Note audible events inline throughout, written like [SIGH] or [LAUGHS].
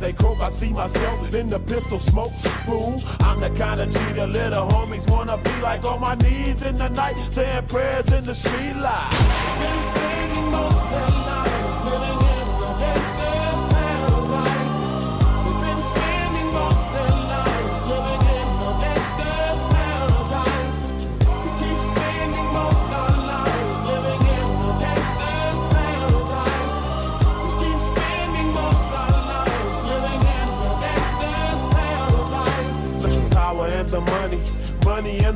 They croak, I see myself in the pistol smoke. Fool, I'm the kind of G the little homies wanna be like on my knees in the night, saying prayers in the street light.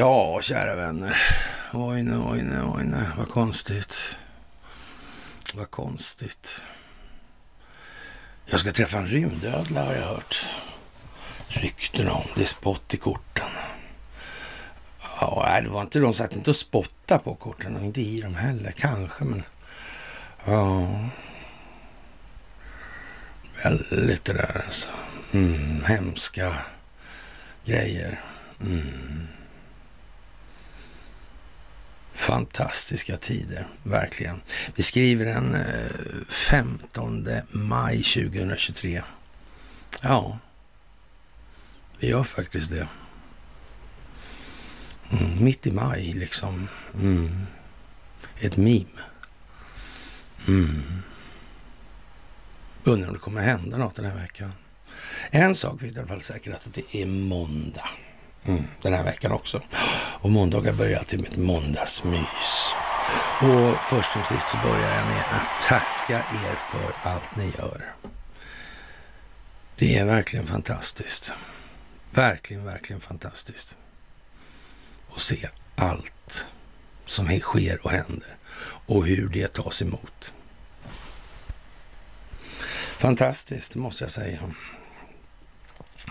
Ja, kära vänner. Oj nu, oj nu, oj nu. Vad konstigt. Vad konstigt. Jag ska träffa en rymdödla har jag hört. Rykten om. Det är spott i korten. Ja, det var inte de satt inte och spotta på korten och inte i dem heller. Kanske, men ja. Väldigt det där alltså. Mm, hemska grejer. Mm. Fantastiska tider, verkligen. Vi skriver den eh, 15 maj 2023. Ja, vi gör faktiskt det. Mm, mitt i maj liksom. Mm. Ett meme. Mm. Undrar om det kommer hända något den här veckan. En sak vet jag i alla fall säkert att det är måndag. Mm, den här veckan också. Och måndagar börjar alltid med ett måndagsmys. Och först som sist så börjar jag med att tacka er för allt ni gör. Det är verkligen fantastiskt. Verkligen, verkligen fantastiskt. Att se allt som sker och händer och hur det tas emot. Fantastiskt, måste jag säga.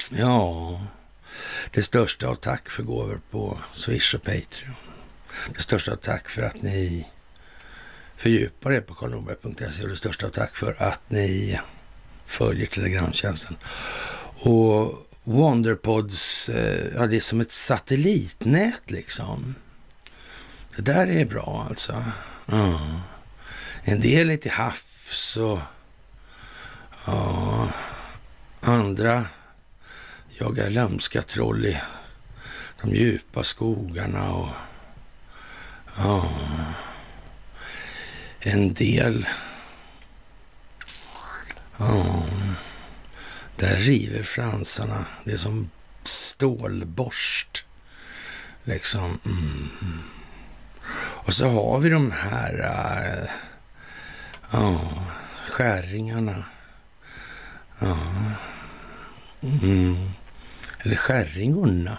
Ja, det största av tack för gåvor på Swish och Patreon. Det största av tack för att ni fördjupar er på karlnorberg.se och det största av tack för att ni följer Telegramtjänsten. Och Wonderpods, eh, ja det är som ett satellitnät liksom. Det där är bra alltså. Ja. En del är till havs och ja, andra jagar lömska troll i de djupa skogarna och ja, en del ja, där river fransarna. Det är som stålborst. Liksom. Mm. Och så har vi de här äh, ja, skäringarna. Ja. Mm. Eller skärringorna.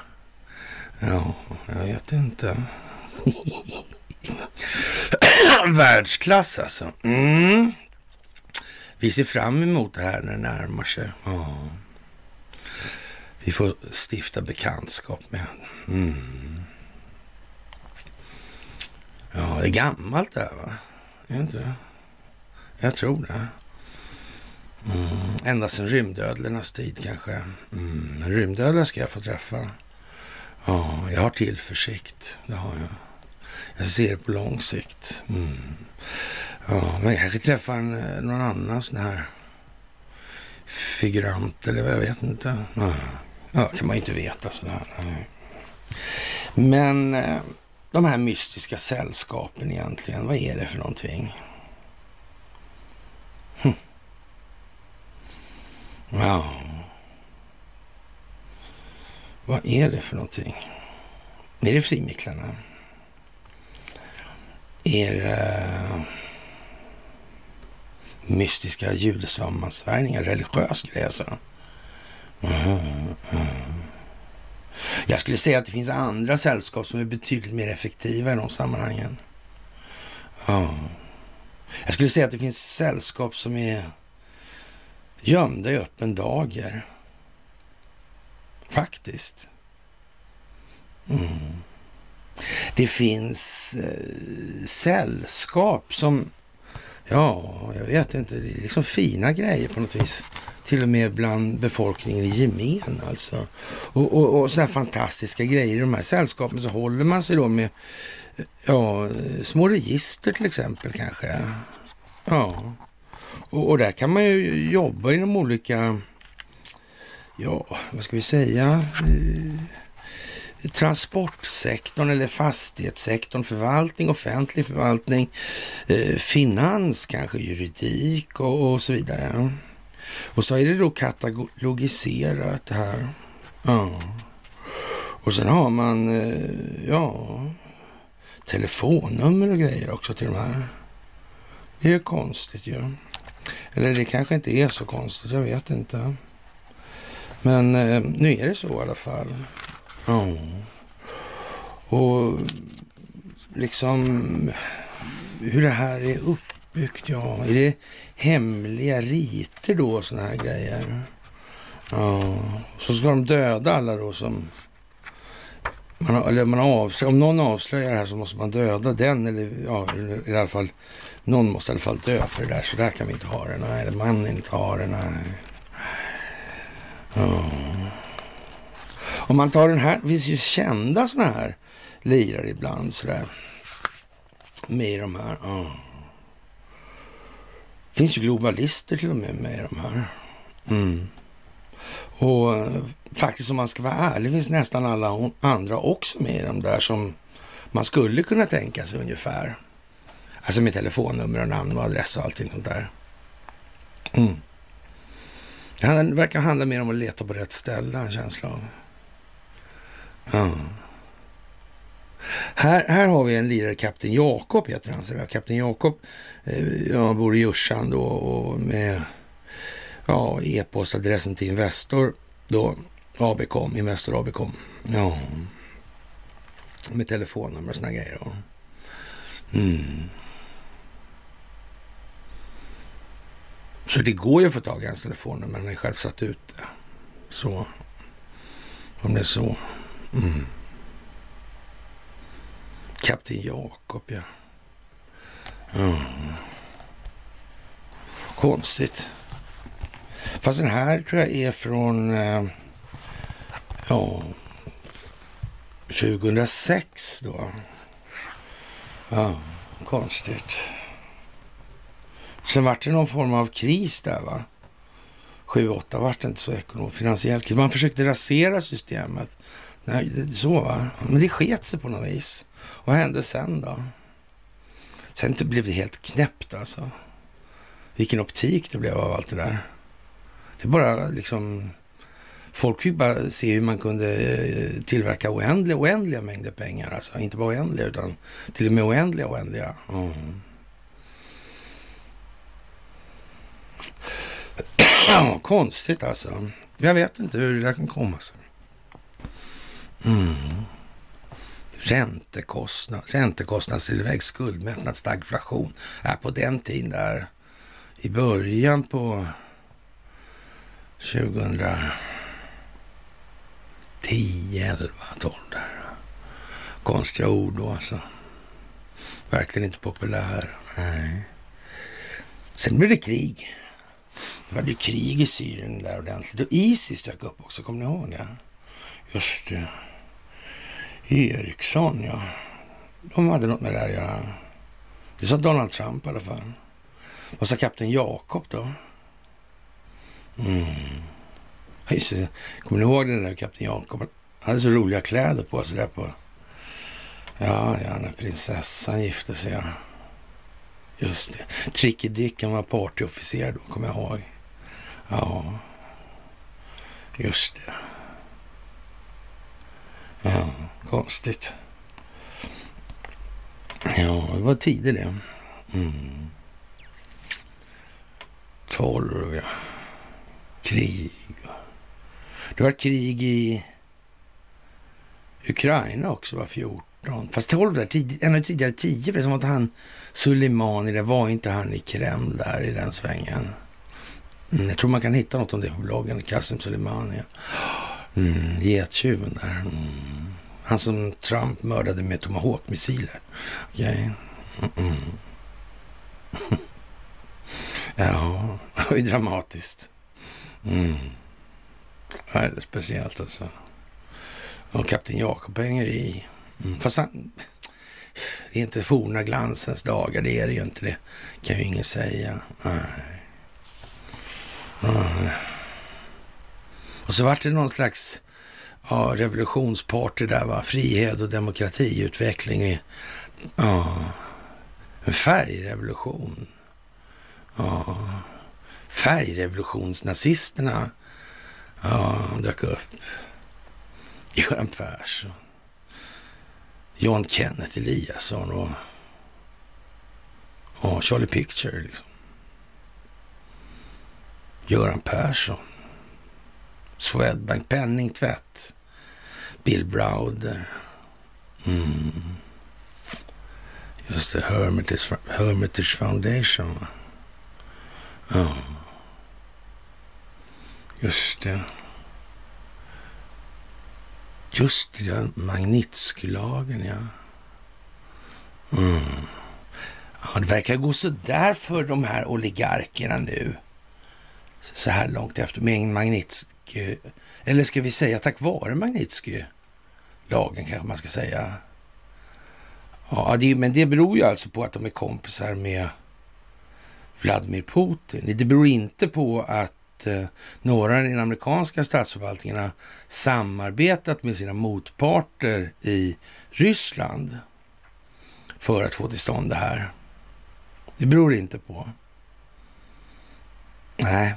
Ja, jag vet inte. [LAUGHS] Världsklass alltså. Mm. Vi ser fram emot det här när det närmar sig. Ja. Vi får stifta bekantskap med. Mm. Ja, det är gammalt det här va? Är det inte det? Jag tror det. Mm. Ända sedan rymdödlornas tid kanske. Mm. Rymdödlor ska jag få träffa. Ja, jag har tillförsikt. Det har jag. Jag ser på lång sikt. Mm. Ja, men jag kanske träffar en, eh, någon annan sån här figurant eller vad jag vet inte. Ja, ja kan man ju inte veta sådär. Nej. Men eh, de här mystiska sällskapen egentligen, vad är det för någonting? Hm. Ja. Vad är det för någonting? Är det frimicklarna? Är det eh, mystiska judesvammansvärjningar, religiös grej alltså? Mm, mm. Jag skulle säga att det finns andra sällskap som är betydligt mer effektiva i de sammanhangen. Ja. Jag skulle säga att det finns sällskap som är gömda i öppen dager. Faktiskt. Mm. Det finns eh, sällskap som, ja, jag vet inte, det är liksom fina grejer på något vis. Till och med bland befolkningen i gemen alltså. Och, och, och sådana fantastiska grejer i de här sällskapen så håller man sig då med eh, ja, små register till exempel kanske. Ja, och, och där kan man ju jobba inom olika, ja, vad ska vi säga? Eh, transportsektorn eller fastighetssektorn, förvaltning, offentlig förvaltning, eh, finans, kanske juridik och, och, så vidare. Och så är det då katalogiserat det här. Ja. Och sen har man, eh, ja, telefonnummer och grejer också till de här. Det är ju konstigt ju. Eller det kanske inte är så konstigt, jag vet inte. Men eh, nu är det så i alla fall. Ja. Och liksom hur det här är uppbyggt, ja. Är det hemliga riter då och här grejer? Ja. Så ska de döda alla då som... Man, eller man avslöjar, om någon avslöjar det här så måste man döda den eller ja, i alla fall någon måste i alla fall dö för det där. Så där kan vi inte ha det. Nej, man inte ha det. Nej. Oh. Om man tar den här, det finns ju kända sådana här lirare ibland sådär. Med de här. Ja. Det finns ju globalister till och med med i de här. Mm. Och eh, faktiskt om man ska vara ärlig finns nästan alla andra också med i de där som man skulle kunna tänka sig ungefär. Alltså med telefonnummer och namn och adress och allting sånt där. Mm. Det verkar handla mer om att leta på rätt ställe, en känsla av. Mm. Här, här har vi en lirare, Kapten Jakob heter han. Kapten Jakob eh, ja, bor i Djursan då och med ja, e-postadressen till Investor då, ABCom, Investor ABCom. Ja. Med telefonnummer och såna grejer. Då. Mm. Så det går ju att få tag i hans telefonnummer, han är själv satt ut det. Så, om det är så. Mm. Kapten Jakob, ja. Mm. Konstigt. Fast den här tror jag är från eh, ja, 2006 då. Ja, konstigt. Sen vart det någon form av kris där va. 7-8 vart det inte så ekonomiskt, finansiell kris. Man försökte rasera systemet. Nej, så va. Men det sket sig på något vis. Vad hände sen då? Sen blev det helt knäppt alltså. Vilken optik det blev av allt det där. Det bara liksom... Folk fick bara se hur man kunde eh, tillverka oändliga, oändliga mängder pengar. Alltså inte bara oändliga utan till och med oändliga, oändliga. Mm. Ja, konstigt alltså. Jag vet inte hur det där kan komma sig. Mm. Räntekostnad, räntekostnadstillväxt, skuldmättnad, stagflation. Äh, på den tiden där, i början på 2010, 11, 12 där. Konstiga ord då alltså. Verkligen inte populära. Nej. Sen blev det krig. Det var ju krig i Syrien där ordentligt. Och Isis dök upp också, kommer ni ihåg det? Just det. Eriksson, ja. De hade något med det där att göra. Det sa Donald Trump i alla fall. Vad sa kapten Jakob då? Mm. Just det. Kommer ni ihåg det där kapten Jakob? Han hade så roliga kläder på sig där på... Ja, ja, när prinsessan gifte sig. Ja. Just det. Tricky Dick, han var partyofficer då, kommer jag ihåg. Ja, just det. Ja, konstigt. Ja, det var tider det. Mm. Tolv, ja. Krig. Det var krig i Ukraina också, var 14. Fast 12 där, tidigt, ännu tidigare 10, för det är som att han Suleimani, det var inte han i Kreml där i den svängen. Mm, jag tror man kan hitta något om det på bloggen, Kassim Suleimani. Mm, gettjuven där. Mm. Han som Trump mördade med Tomahawk-missiler. Okej. Okay. [LAUGHS] Mm ja, det var dramatiskt. Mm. Väldigt speciellt alltså. Och kapten Jakob hänger i. Mm. Fast han, det är inte forna glansens dagar, det är det ju inte. Det kan ju ingen säga. Nej. Och så vart det någon slags ja, revolutionsparty där, va? frihet och demokratiutveckling. Ja, en färgrevolution. Ja, färgrevolutionsnazisterna ja, dök upp. Göran Persson, John Kenneth Eliasson och, och Charlie Picture. Liksom. Göran Persson, Swedbank, penningtvätt, Bill Browder. Mm. Just det, Hermitage, Hermitage Foundation. Ja. Just det. Just det, Magnitskylagen, ja. Mm. ja. Det verkar gå så där för de här oligarkerna nu. Så här långt efter med Magnitsky. Eller ska vi säga tack vare Magnitsky-lagen kanske man ska säga. Ja, det, men det beror ju alltså på att de är kompisar med Vladimir Putin. Det beror inte på att eh, några i den amerikanska statsförvaltningen har samarbetat med sina motparter i Ryssland för att få till stånd det här. Det beror inte på. Nej,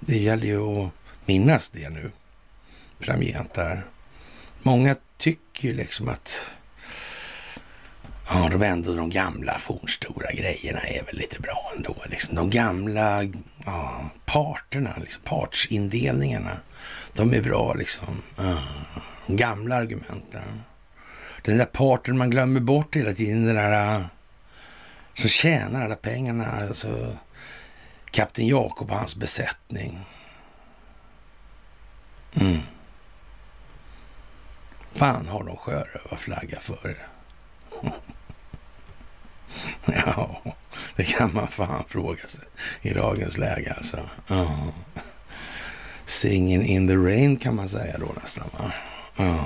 det gäller ju att minnas det nu framgent där. Många tycker ju liksom att Ja, de ändå de gamla fornstora grejerna är väl lite bra ändå. Liksom. De gamla ja, parterna, liksom, partsindelningarna, de är bra liksom. Ja, gamla argumenten. Den där parten man glömmer bort hela tiden, den där som tjänar alla pengarna, alltså kapten Jakob och hans besättning. Mm. Fan har de sjörövarflagga för? [LAUGHS] [LAUGHS] Ja, det kan man fan fråga sig i dagens läge alltså. Ja. Singing in the rain kan man säga då nästan. Va? Ja.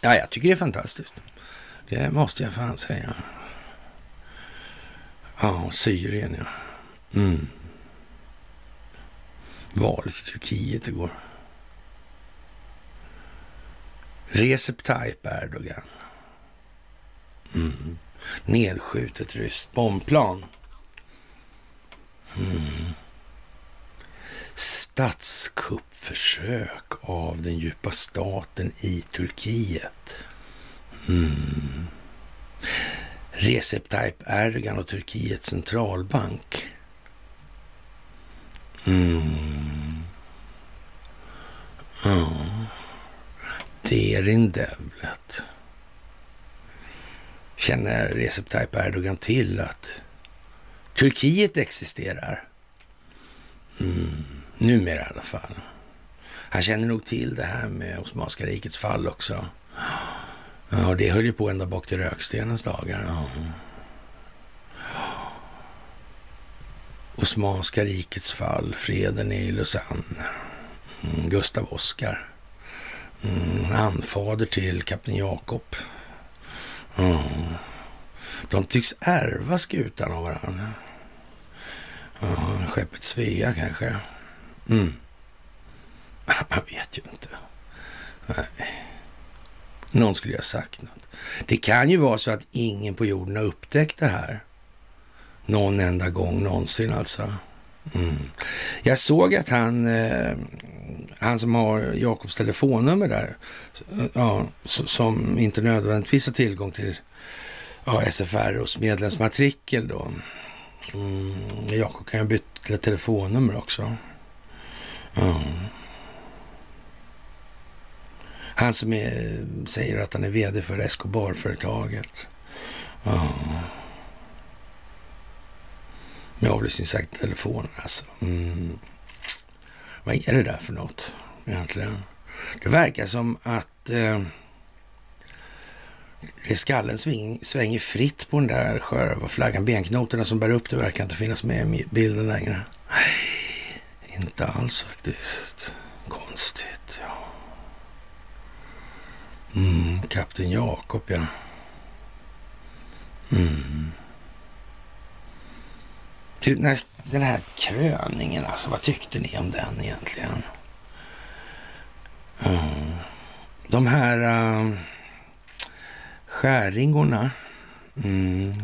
ja, jag tycker det är fantastiskt. Det måste jag fan säga. Ja, Syrien ja. Mm. Valet i Turkiet igår. Recep Tayyip Erdogan. Mm. Nedskjutet ryskt bombplan. Mm. Statskuppförsök av den djupa staten i Turkiet. Mm. Recep Tayyip Erdogan och Turkiets centralbank. Mm. Ja. in Devlet. Känner Recep Tayyip Erdogan till att Turkiet existerar? Mm, numera i alla fall. Han känner nog till det här med Osmanska rikets fall också. Ja, det höll ju på ända bak till Rökstenens dagar. Ja. Osmanska rikets fall, freden i Lausanne, mm, Gustav Oskar, mm, anfader till kapten Jakob. Mm. De tycks ärva skutan av varandra. Skeppet Svea kanske. Mm. [LAUGHS] Man vet ju inte. Nej. Någon skulle ju ha sagt något. Det kan ju vara så att ingen på jorden har upptäckt det här. Någon enda gång någonsin alltså. Mm. Jag såg att han, eh, han som har Jakobs telefonnummer där, eh, ja, som inte nödvändigtvis har tillgång till ja, SFROs medlemsmatrikel då. Mm, Jakob kan ju byta telefonnummer också. Mm. Han som är, säger att han är vd för Escobar-företaget. Mm. Med avlyssningssagt telefon alltså. Mm. Vad är det där för något egentligen? Det verkar som att eh, skallen sving, svänger fritt på den där sköra flaggan. Benknotorna som bär upp det verkar inte finnas med i bilden längre. Nej, inte alls faktiskt. Konstigt, ja. Mm, Kapten Jakob, ja. Mm. Du, den här kröningen, alltså, vad tyckte ni om den egentligen? Mm. De här uh, skäringorna. Mm.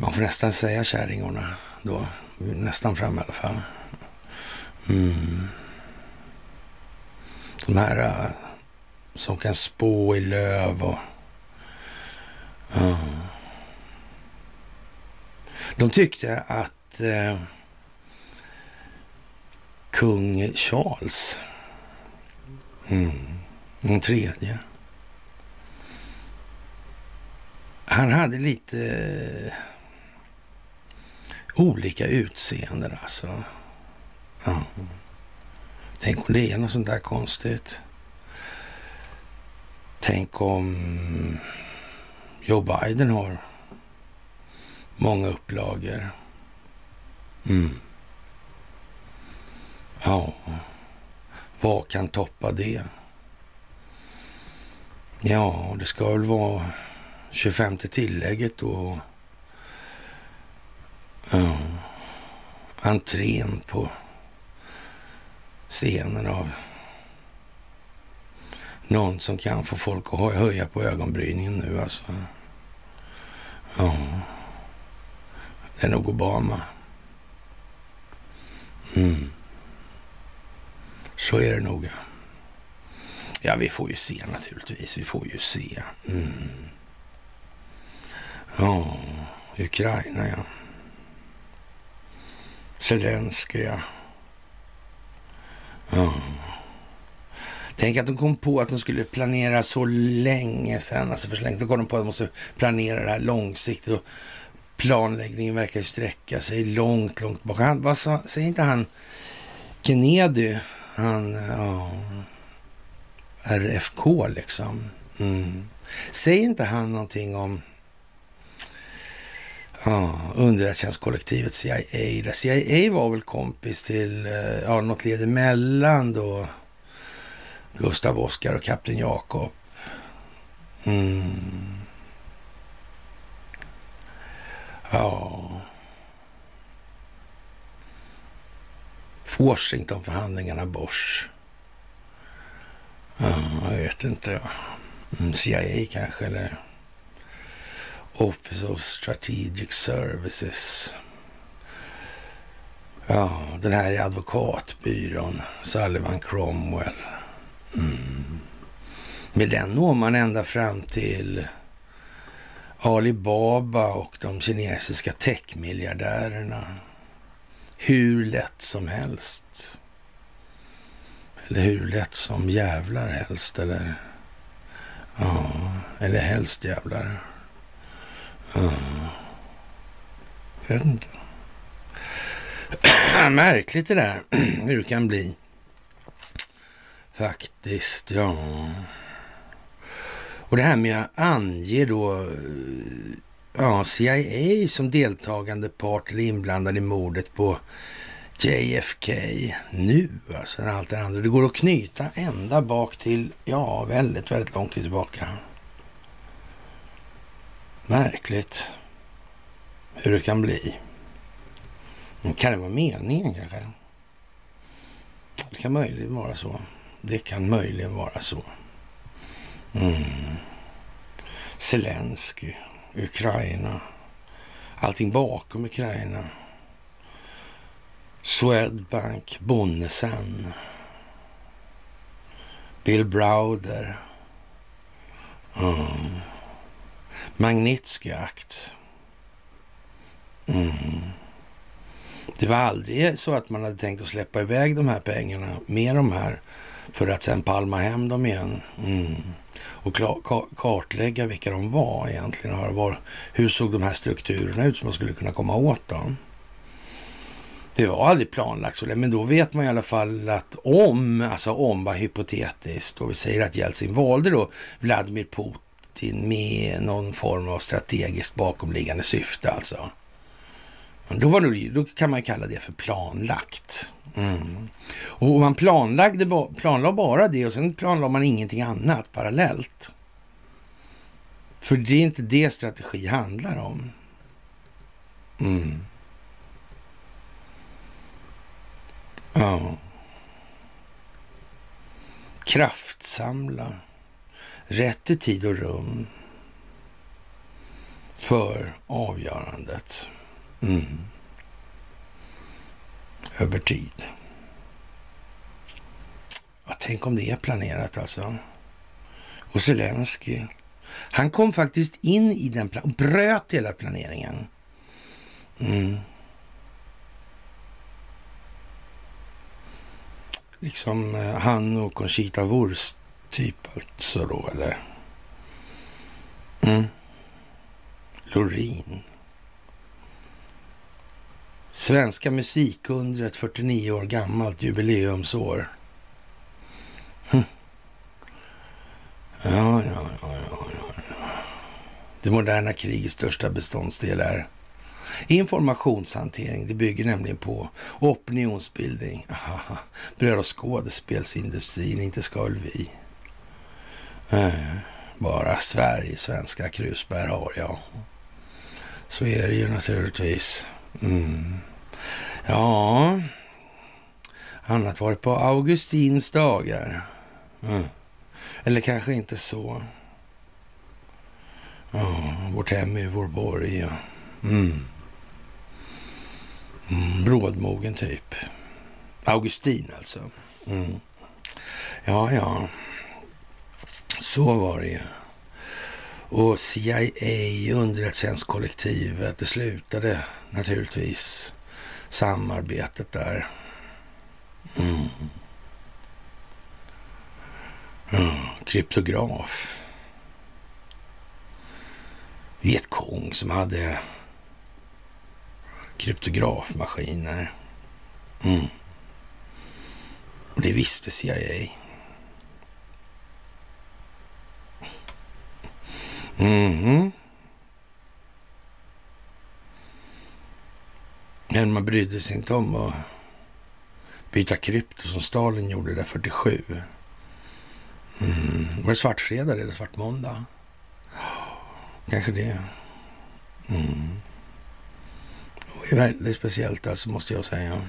Man får nästan säga kärringorna då. Nästan fram i alla fall. Mm. De här uh, som kan spå i löv och... Uh. De tyckte att eh, kung Charles, mm, den tredje, han hade lite eh, olika utseenden alltså. Ja. Tänk om det är något sånt där konstigt. Tänk om Joe Biden har många upplagor. Mm. Ja, vad kan toppa det? Ja, det ska väl vara 25 tillägget och ja, entrén på scenen av någon som kan få folk att höja på ögonbrynen nu alltså. Ja. Det är nog Obama. Mm. Så är det nog. Ja, vi får ju se naturligtvis. Vi får ju se. Mm. Ja, Ukraina ja. Zelenskyj ja. ja. Tänk att de kom på att de skulle planera så länge sedan. Alltså för så länge. Då kom de på att de måste planera det här långsiktigt. Och planläggningen verkar ju sträcka sig långt, långt bak. Han, vad sa, säger inte han Kennedy, han, ja, RFK liksom. Mm. Säger inte han någonting om ja, underrättelsetjänstkollektivet CIA? CIA var väl kompis till, eh, ja, något led emellan då Gustav Oskar och kapten Jakob. Mm. Ja. Washingtonförhandlingarna, Bosch. Ja, jag vet inte. Mm, CIA kanske, eller Office of Strategic Services. Ja, den här är advokatbyrån, Sullivan Cromwell. Mm. Med den når man ända fram till Alibaba och de kinesiska techmiljardärerna. Hur lätt som helst. Eller hur lätt som jävlar helst. Eller, ja, eller helst jävlar. Ja. Jag vet inte. [CLEARS THROAT] Märkligt det där, [CLEARS THROAT] hur det kan bli. Faktiskt, ja. Och det här med att ange då eh, ja, CIA som deltagande part eller inblandad i mordet på JFK nu, alltså när allt det andra. Det går att knyta ända bak till, ja, väldigt, väldigt långt tillbaka. Märkligt hur det kan bli. Kan det vara meningen kanske? Det kan möjligen vara så. Det kan möjligen vara så. Mm. Zelensky, Ukraina. Allting bakom Ukraina. Swedbank, Bonnesen. Bill Browder. Mm. Magnitsky-akt. Mm. Det var aldrig så att man hade tänkt att släppa iväg de här pengarna med de här för att sen palma hem dem igen. Mm. Och kartlägga vilka de var egentligen. Var, hur såg de här strukturerna ut som man skulle kunna komma åt dem? Det var aldrig planlagt så, men då vet man i alla fall att om, alltså om var hypotetiskt, och vi säger att Jeltsin valde då Vladimir Putin med någon form av strategiskt bakomliggande syfte alltså. Då, var det, då kan man kalla det för planlagt. Mm. Och man planlagde, planlade bara det och sen planlade man ingenting annat parallellt. För det är inte det strategi handlar om. Mm. Ja. Kraftsamla. Rätt i tid och rum. För avgörandet. Mm. Över tid. Ja, tänk om det är planerat alltså. Och Zelensky, han kom faktiskt in i den och bröt hela planeringen. Mm. Liksom eh, han och Conchita Wurst typ alltså då, eller? Mm. Lorin. Svenska musikundret 49 år gammalt jubileumsår. Hm. Ja, ja, ja, ja, ja. Det moderna krigets största beståndsdel är informationshantering. Det bygger nämligen på opinionsbildning. Aha. Bröd och skådespelsindustrin, inte ska vi. Äh, bara Sverige, svenska krusbär har jag. Så är det ju naturligtvis. Mm. Ja, annat var det på Augustins dagar. Mm. Eller kanske inte så. Oh, vårt hem är vår borg. Ja. Mm. Mm, brådmogen typ. Augustin alltså. Mm. Ja, ja. Så var det ju. Och CIA, underrättelsetjänstkollektivet, det slutade naturligtvis samarbetet där. Mm. Mm. Kryptograf. Vietkong som hade kryptografmaskiner. Mm. Och det visste CIA. Mm. Men man brydde sig inte om att byta krypto som Stalin gjorde där 47. Mm. Var det svartfredag eller svart måndag? Kanske det. Mm. Det är väldigt speciellt alltså, måste jag säga.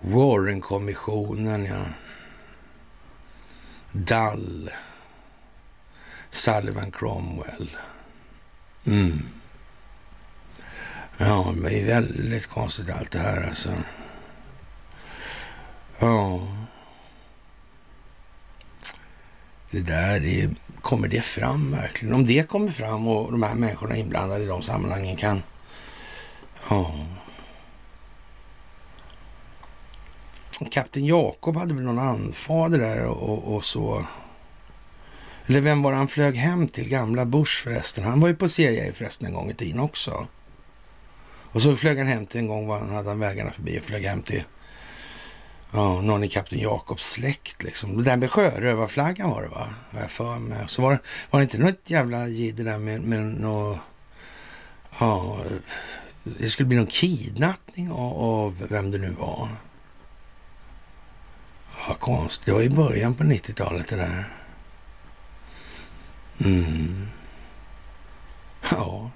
Warren-kommissionen, ja. Dall. Sullivan Cromwell. Mm. Ja, det är väldigt konstigt allt det här alltså. Ja. Det där, det, kommer det fram verkligen? Om det kommer fram och de här människorna inblandade i de sammanhangen kan... Ja. Kapten Jakob hade väl någon anfader där och, och så. Eller vem var han flög hem till? Gamla Bush förresten. Han var ju på CIA förresten en gång i tiden också. Och så flög han hem till en gång, var han hade han vägarna förbi och flög hem till Ja, någon i Kapten Jakobs släkt liksom. Det där med sjörövarflaggan var det va? Har jag för mig. Så var, var det inte något jävla jidder där med, med något... Ja, det skulle bli någon kidnappning av, av vem det nu var. Vad konstigt. Det var i början på 90-talet det där. Mm. Ja.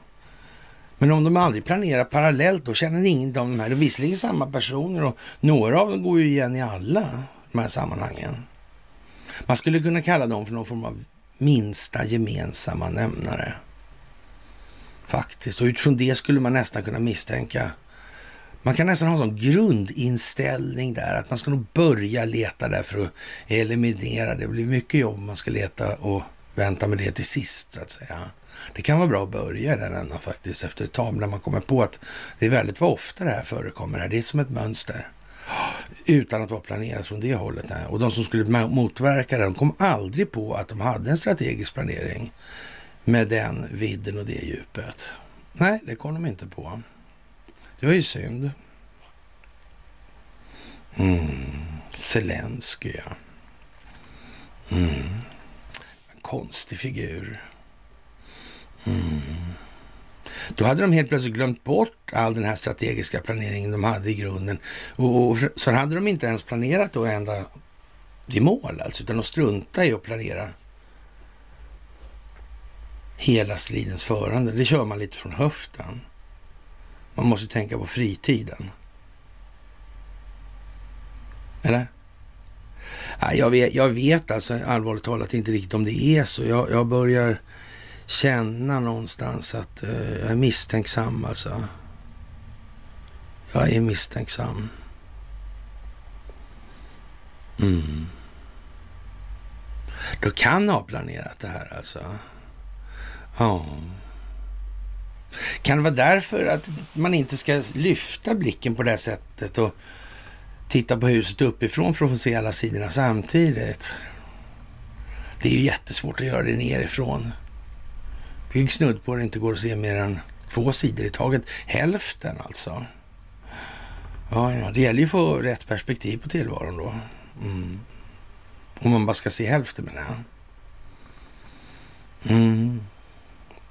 Men om de aldrig planerar parallellt, då känner ingen av de här. Det är visserligen samma personer och några av dem går ju igen i alla de här sammanhangen. Man skulle kunna kalla dem för någon form av minsta gemensamma nämnare. Faktiskt. Och utifrån det skulle man nästan kunna misstänka man kan nästan ha en sån grundinställning där att man ska nog börja leta där för att eliminera. Det blir mycket jobb om man ska leta och vänta med det till sist så att säga. Det kan vara bra att börja i den ändan faktiskt efter ett tag när man kommer på att det är väldigt vad ofta det här förekommer. Det är som ett mönster utan att vara planerat från det hållet. Här. Och de som skulle motverka det, de kom aldrig på att de hade en strategisk planering med den vidden och det djupet. Nej, det kom de inte på. Det var ju synd. Mm. Zelenskyj, ja. Mm. Konstig figur. Mm. Då hade de helt plötsligt glömt bort all den här strategiska planeringen de hade i grunden. Och, och så hade de inte ens planerat då ända till mål, alltså, utan de struntade i att planera hela stridens förande. Det kör man lite från höften. Man måste tänka på fritiden. Eller? Jag vet, jag vet alltså allvarligt talat inte riktigt om det är så. Jag, jag börjar känna någonstans att uh, jag är misstänksam alltså. Jag är misstänksam. Mm. Du kan ha planerat det här alltså. Ja. Kan det vara därför att man inte ska lyfta blicken på det här sättet och titta på huset uppifrån för att få se alla sidorna samtidigt? Det är ju jättesvårt att göra det nerifrån. Det är snudd på att det inte går att se mer än två sidor i taget. Hälften alltså. Ja, ja. Det gäller ju att få rätt perspektiv på tillvaron då. Mm. Om man bara ska se hälften menar jag. Mm.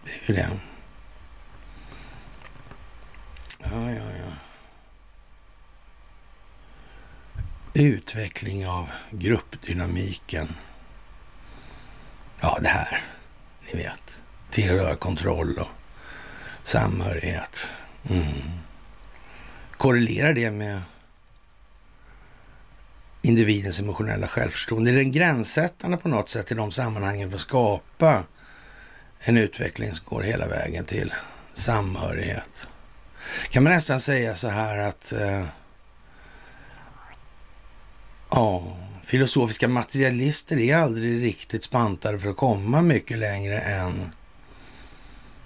Det är ju det. Ja, ja, ja. Utveckling av gruppdynamiken. Ja, det här, ni vet. Tillhör kontroll och samhörighet. Mm. Korrelerar det med individens emotionella självförtroende? Är den gränssättande på något sätt i de sammanhangen för att skapa en utveckling som går hela vägen till samhörighet? kan man nästan säga så här att eh, ja, filosofiska materialister är aldrig riktigt spantade för att komma mycket längre än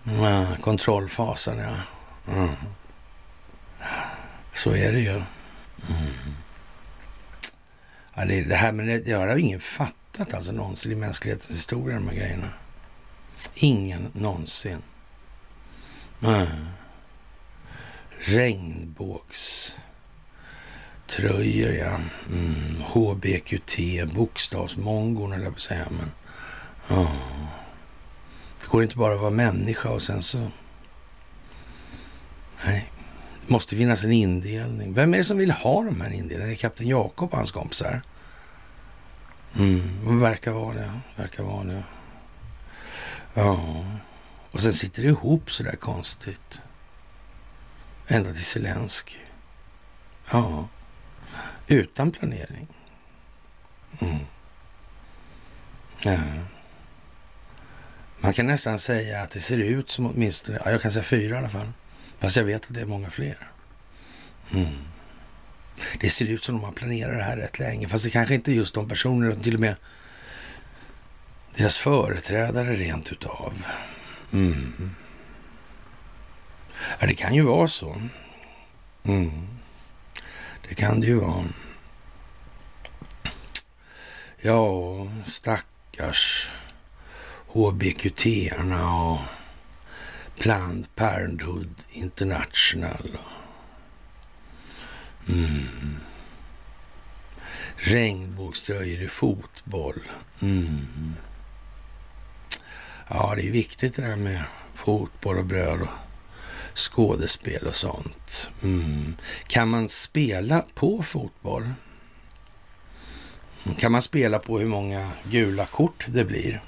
ja, kontrollfasen. Ja. Mm. Så är det ju. Mm. Ja, det, det, här med det, det har ingen fattat alltså någonsin i mänsklighetens historia, de här grejerna. Ingen någonsin. Mm Tröjor ja. Mm, HBQT, bokstavsmongon eller jag säga. Men, oh. Det går inte bara att vara människa och sen så... Nej, det måste finnas en indelning. Vem är det som vill ha de här indelningarna? Är det kapten Jakob och hans kompisar? Mm, verkar vara det. Verkar vara det. Ja, och sen sitter det ihop så där konstigt. Ända till Zelenskyj. Ja, utan planering. Mm. Ja. Man kan nästan säga att det ser ut som åtminstone, ja, jag kan säga fyra i alla fall. Fast jag vet att det är många fler. Mm. Det ser ut som de har planerat det här rätt länge. Fast det kanske inte är just de personerna, utan till och med deras företrädare rent utav. Mm. Ja, det kan ju vara så. Mm. Det kan det ju vara. Ja, stackars HBQT-arna och Planned Parenthood International. Mm. Regnbågströjor i fotboll. Mm. Ja, det är viktigt det där med fotboll och bröd och skådespel och sånt. Mm. Kan man spela på fotboll? Mm. Kan man spela på hur många gula kort det blir?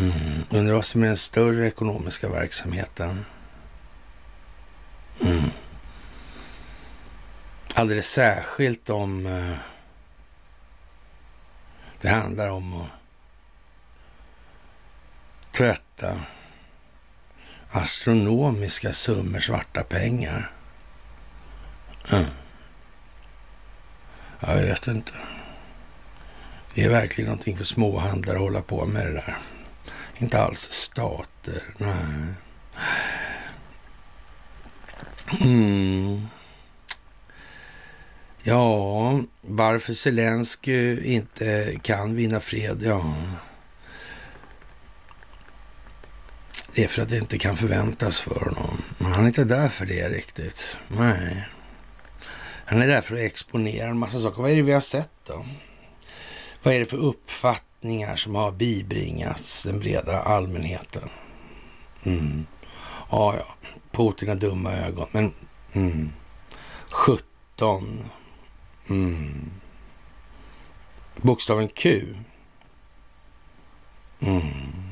Mm. Undrar vad som är den större ekonomiska verksamheten? Mm. Alldeles särskilt om eh, det handlar om att tvätta astronomiska summor svarta pengar. Mm. Jag vet inte. Det är verkligen någonting för småhandlare att hålla på med det där. Inte alls stater, nej. Mm. Ja, varför Zelensky inte kan vinna fred, ja. Det är för att det inte kan förväntas för honom. Men han är inte där för det riktigt. Nej. Han är där för att exponera en massa saker. Vad är det vi har sett då? Vad är det för uppfattningar som har bibringats den breda allmänheten? Mm. Ja, ja, Putin har dumma ögon, men mm. 17. Mm. Bokstaven Q. Mm.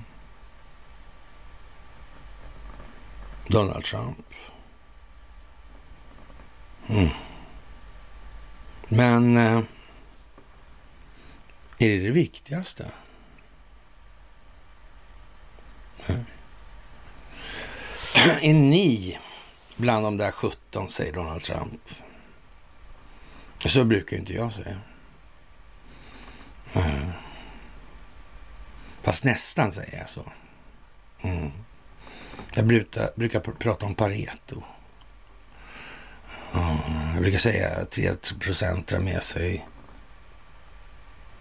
Donald Trump. Mm. Men eh, är det det viktigaste? Nej. [CLEARS THROAT] Är ni bland de där 17, säger Donald Trump. Så brukar inte jag säga. Mm. Fast nästan säger jag så. Mm. Jag brukar, brukar prata om Pareto. Mm, jag brukar säga att 3 procent drar med sig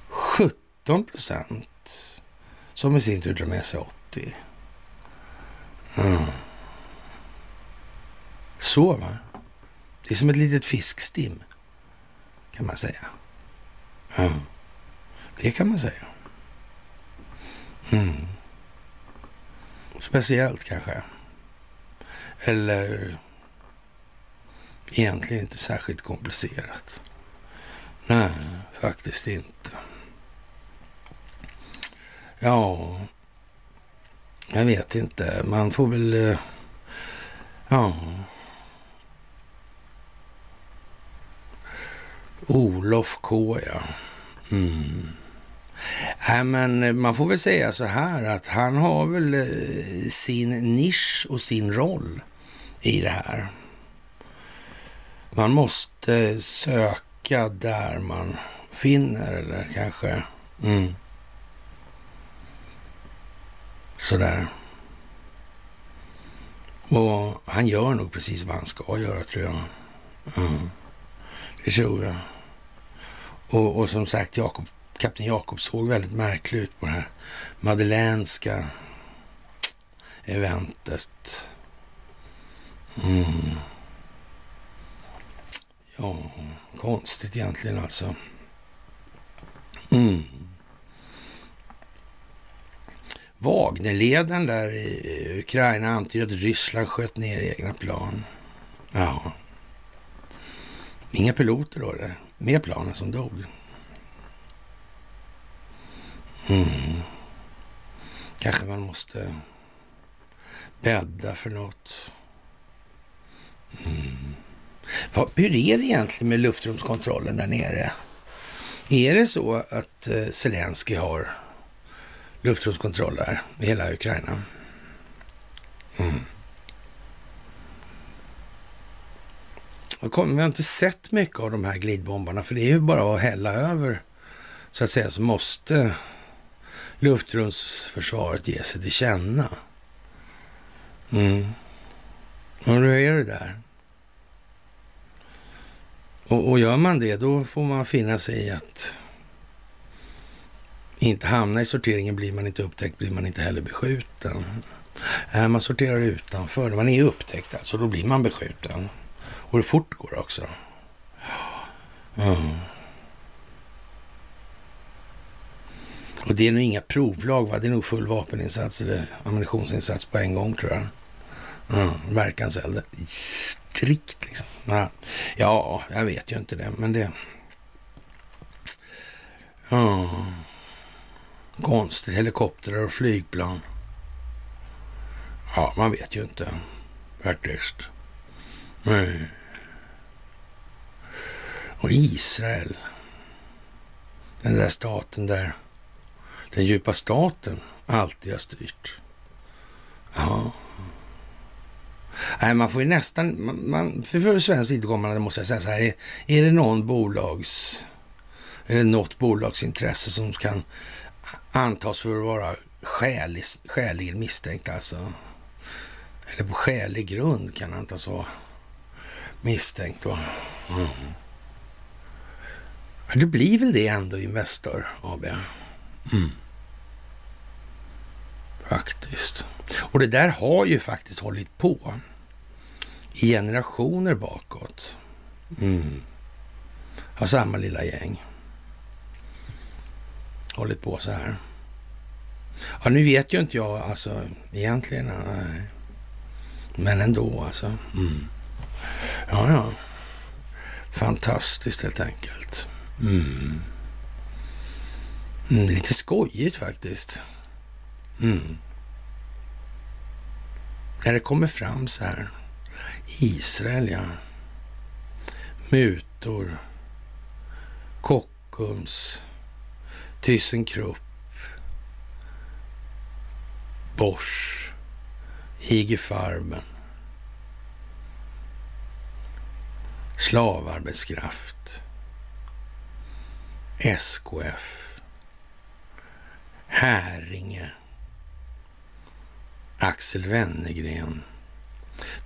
17 procent som i sin tur drar med sig 80. Mm. Så va. Det är som ett litet fiskstim kan man säga. Mm. Det kan man säga. Mm. Speciellt kanske. Eller egentligen inte särskilt komplicerat. Nej, faktiskt inte. Ja, jag vet inte. Man får väl... Eh, ja. Olof K, ja. Mm. Nej, men man får väl säga så här att han har väl eh, sin nisch och sin roll i det här. Man måste söka där man finner eller kanske... Mm. Sådär. Och han gör nog precis vad han ska göra tror jag. Mm. Det tror jag. Och, och som sagt, Jakob, kapten Jakob såg väldigt märklig ut på det här madelänska eventet. Mm. Ja, konstigt egentligen alltså. Mm. Wagnerledaren där i Ukraina antyder att Ryssland sköt ner egna plan. Ja. Inga piloter då eller? Mer planen som dog. Mm. Kanske man måste bädda för något. Mm. Hur är det egentligen med luftrumskontrollen där nere? Är det så att eh, Zelensky har luftrumskontroll där i hela Ukraina? Mm. vi har inte sett mycket av de här glidbombarna, för det är ju bara att hälla över, så att säga, så måste luftrumsförsvaret ge sig till känna. Mm. Och hur är det där? Och, och gör man det, då får man finna sig i att inte hamna i sorteringen. Blir man inte upptäckt blir man inte heller beskjuten. Man sorterar utanför. Man är upptäckt alltså, då blir man beskjuten. Och det fort går också. Mm. Och det är nog inga provlag, va? Det är nog full vapeninsats eller ammunitionsinsats på en gång tror jag. Mm, verkanseld. Strikt liksom. Ja. ja, jag vet ju inte det, men det... Ja. Konstigt. Helikoptrar och flygplan. Ja, man vet ju inte faktiskt. Nej. Och Israel. Den där staten där den djupa staten alltid har styrt. Ja. Nej, man får ju nästan, man, man, för, för svenskt vidkommande måste jag säga så här, är, är det någon bolags, eller något bolagsintresse som kan antas för att vara skälig, skäligen misstänkt alltså, eller på skälig grund kan antas vara misstänkt. Va? Mm. Det blir väl det ändå Investor AB. Mm. Faktiskt. Och det där har ju faktiskt hållit på i generationer bakåt. Mm. Har samma lilla gäng. Hållit på så här. Ja, nu vet ju inte jag alltså egentligen. Nej. Men ändå alltså. Mm. Ja, ja. Fantastiskt helt enkelt. Mm. Mm, lite skojigt faktiskt. Mm. När det kommer fram så här. Israel, ja. Mutor. Kockums. ThyssenKrupp. Bosch. IG Farben. Slavarbetskraft. SKF. Häringe. Axel Wennergren.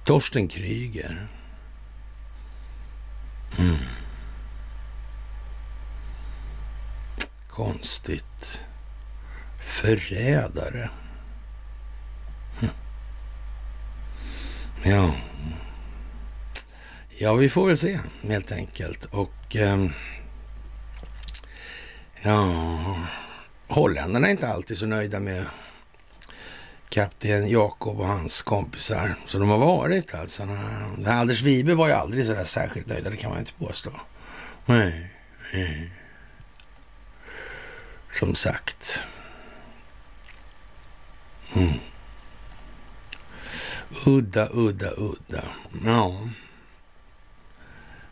Torsten Kryger. Mm. Konstigt. Förrädare. Hm. Ja. Ja, vi får väl se helt enkelt. Och eh, ja, holländarna är inte alltid så nöjda med kapten Jakob och hans kompisar Så de har varit alltså. Anders Wibe var ju aldrig så där särskilt nöjda, det kan man inte påstå. Nej, nej. Som sagt. Mm. Udda, udda, udda. Ja.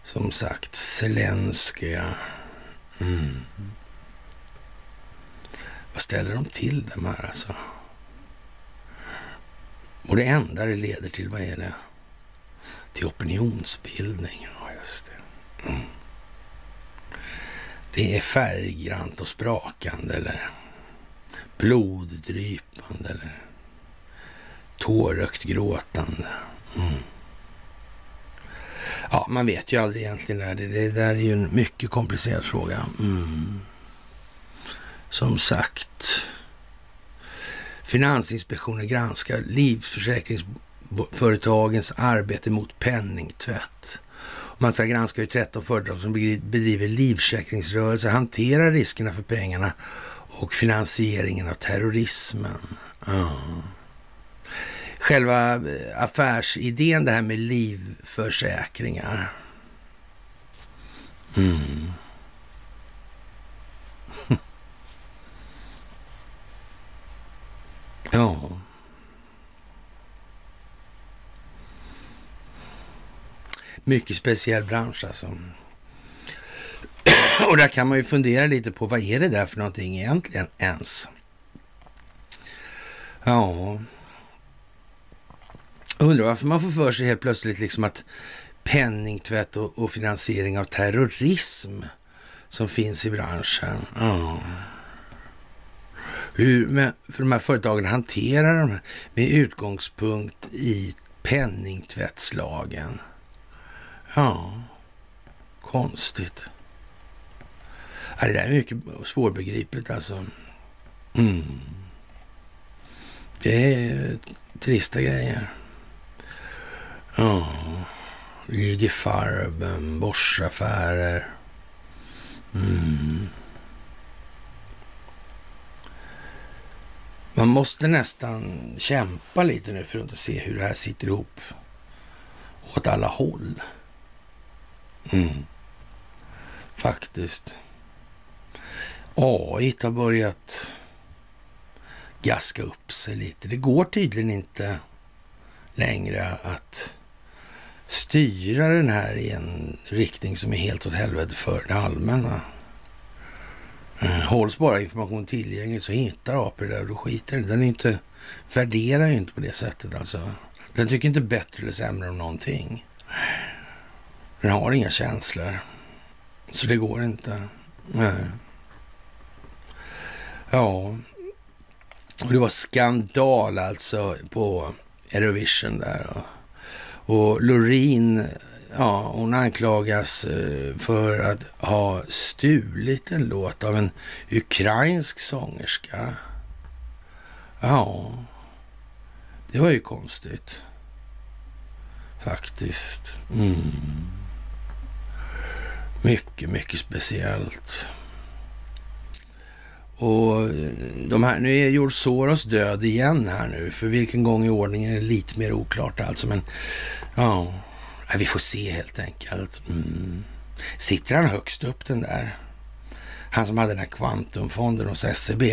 Som sagt, Zelenskyj. Mm. Vad ställer de till dem här alltså? Och det enda det leder till, vad är det? Till opinionsbildning. Ja, just det. Mm. Det är färggrant och sprakande eller bloddrypande eller tårögt gråtande. Mm. Ja, man vet ju aldrig egentligen. Det, det där är ju en mycket komplicerad fråga. Mm. Som sagt. Finansinspektionen granskar livförsäkringsföretagens arbete mot penningtvätt. Man ska granska hur 13 företag som bedriver livförsäkringsrörelse hanterar riskerna för pengarna och finansieringen av terrorismen. Mm. Själva eh, affärsidén, det här med livförsäkringar. Mm. Ja. Mycket speciell bransch alltså. Och där kan man ju fundera lite på vad är det där för någonting egentligen ens? Ja. Undrar varför man får för sig helt plötsligt liksom att penningtvätt och, och finansiering av terrorism som finns i branschen. Ja hur med, för de här företagen hanterar de här med utgångspunkt i penningtvättslagen. Ja, konstigt. Ja, det där är mycket svårbegripligt alltså. Mm. Det är trista grejer. Ja, ligger farben, borsaffärer. Mm. Man måste nästan kämpa lite nu för att inte se hur det här sitter ihop åt alla håll. Mm. Faktiskt. AI har börjat gaska upp sig lite. Det går tydligen inte längre att styra den här i en riktning som är helt åt helvete för det allmänna. Eh, hålls bara information tillgänglig så hittar AP det där och då skiter den Den är inte, värderar ju inte på det sättet alltså. Den tycker inte bättre eller sämre om någonting. Den har inga känslor. Så det går inte. Nej. Ja. Och det var skandal alltså på Eurovision där. Och, och Loreen, ja, hon anklagas eh, för att ha stulit en låt av en ukrainsk sångerska. Ja, det var ju konstigt. Faktiskt. Mm. Mycket, mycket speciellt. Och eh, de här, nu är George Soros död igen här nu. För vilken gång i ordningen är det lite mer oklart alltså. Men ja, vi får se helt enkelt. Mm. Sitter han högst upp den där? Han som hade den här kvantumfonden hos SEB.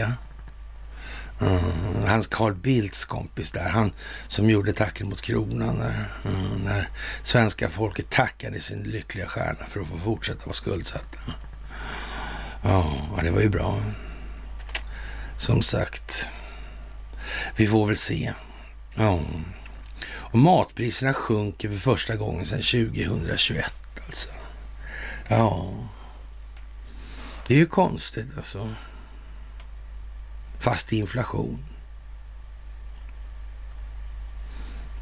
Mm, hans Carl Bildts kompis där, han som gjorde tacken mot kronan när, mm, när svenska folket tackade sin lyckliga stjärna för att få fortsätta vara skuldsatta. Ja, det var ju bra. Som sagt, vi får väl se. Ja. Och matpriserna sjunker för första gången sedan 2021 alltså. Ja, det är ju konstigt alltså fast inflation.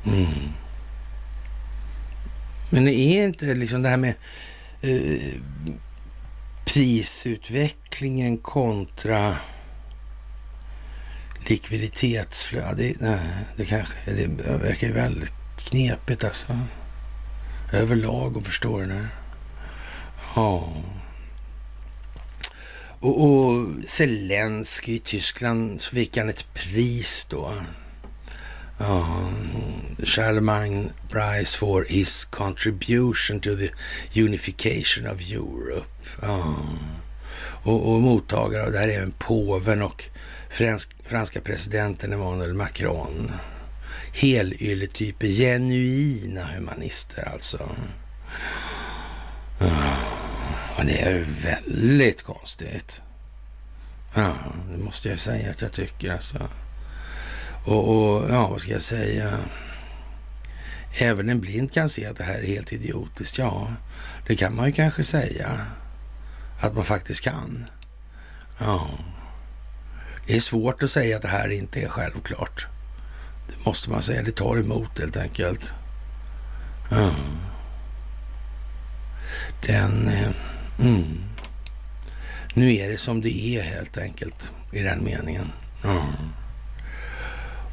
Mm. Men det är inte liksom det här med eh, prisutvecklingen kontra likviditetsflöde. Nej, det kanske det verkar ju väldigt knepigt alltså. Överlag att förstå det här. Ja. Och, och Zelensky i Tyskland så fick han ett pris då. Ja. Charlemagne Prize for his contribution to the unification of Europe. Uh. Och, och mottagare av det här är även påven och fransk, franska presidenten Emmanuel Macron. Helylletyper. genuina humanister alltså. Ah, ja, det är väldigt konstigt. Ja, det måste jag säga att jag tycker alltså. Och, och ja, vad ska jag säga? Även en blind kan se att det här är helt idiotiskt. Ja, det kan man ju kanske säga att man faktiskt kan. Ja, det är svårt att säga att det här inte är självklart. Det måste man säga. Det tar emot helt enkelt. Mm. Den... Eh, Mm. Nu är det som det är helt enkelt i den meningen. Mm.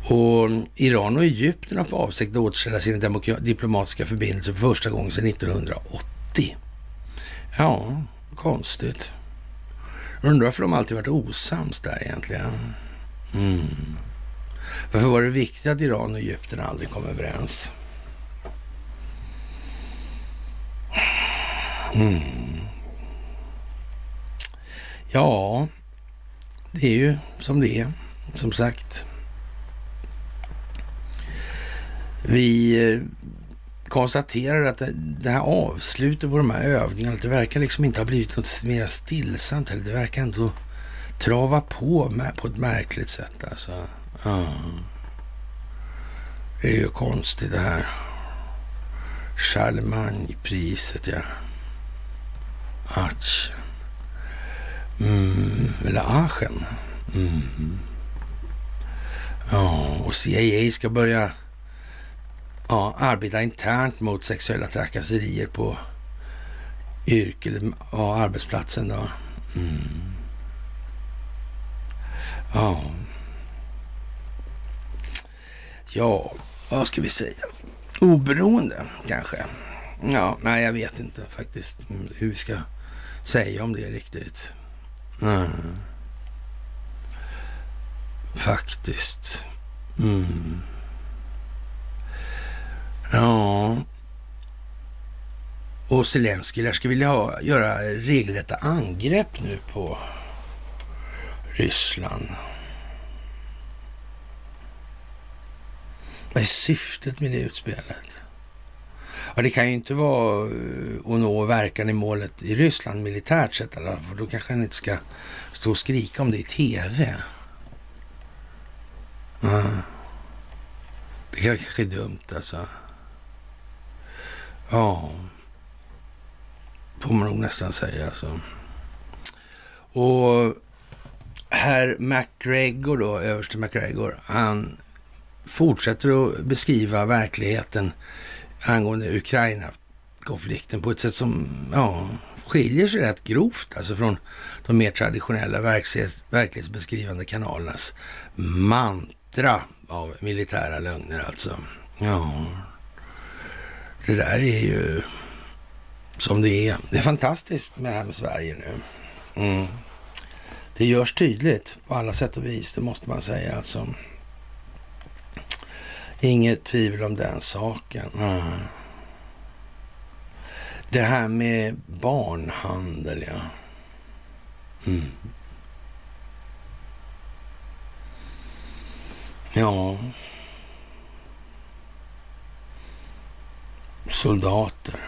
Och Iran och Egypten har för avsikt att återställa sina diplomatiska förbindelser för första gången sedan 1980. Ja, konstigt. Undrar varför de alltid varit osams där egentligen. Mm. Varför var det viktigt att Iran och Egypten aldrig kom överens? Mm. Ja, det är ju som det är, som sagt. Vi eh, konstaterar att det här avslutet på de här övningarna, det verkar liksom inte ha blivit något mer stillsamt. Eller det verkar ändå trava på på ett märkligt sätt alltså. Ja. Det är ju konstigt det här. Charlemagnepriset ja. Atchen. Mm, eller Aachen. Mm. Ja, och CIA ska börja ja, arbeta internt mot sexuella trakasserier på yrket, ja, arbetsplatsen då. Mm. Ja. Ja, vad ska vi säga? Oberoende kanske? Ja, nej jag vet inte faktiskt hur vi ska säga om det riktigt. Mm. Faktiskt. Mm. Ja. Och Zelenskyj lär ska vilja ha, göra regelrätta angrepp nu på Ryssland. Vad är syftet med det utspelet? Ja, det kan ju inte vara eh, att nå verkan i målet i Ryssland militärt sett för då kanske han inte ska stå och skrika om det i tv. Ja. Ah. Det kanske är dumt alltså. Ja, får man nog nästan säga alltså. Och herr MacGregor, då, överste MacGregor, han fortsätter att beskriva verkligheten angående Ukraina-konflikten på ett sätt som ja, skiljer sig rätt grovt alltså från de mer traditionella verklighetsbeskrivande kanalernas mantra av militära lögner alltså. Ja, det där är ju som det är. Det är fantastiskt med det här med Sverige nu. Mm. Det görs tydligt på alla sätt och vis, det måste man säga alltså. Inget tvivel om den saken. Mm. Det här med barnhandel, ja. Mm. Ja. Soldater.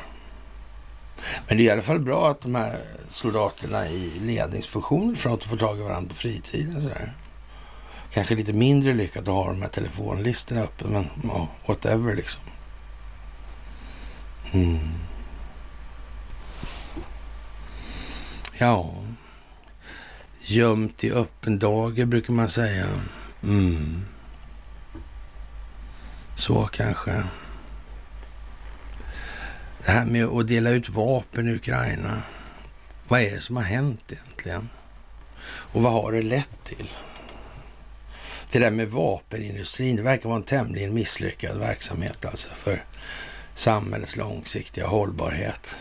Men det är i alla fall bra att de här soldaterna i ledningsfunktionen får tag i varandra på fritiden. Sådär. Kanske lite mindre lyckat att ha de här telefonlistorna uppe, men ja, whatever liksom. Mm. Ja, gömt i öppen dager brukar man säga. Mm. Så kanske. Det här med att dela ut vapen i Ukraina. Vad är det som har hänt egentligen? Och vad har det lett till? Det där med vapenindustrin, det verkar vara en tämligen misslyckad verksamhet alltså för samhällets långsiktiga hållbarhet.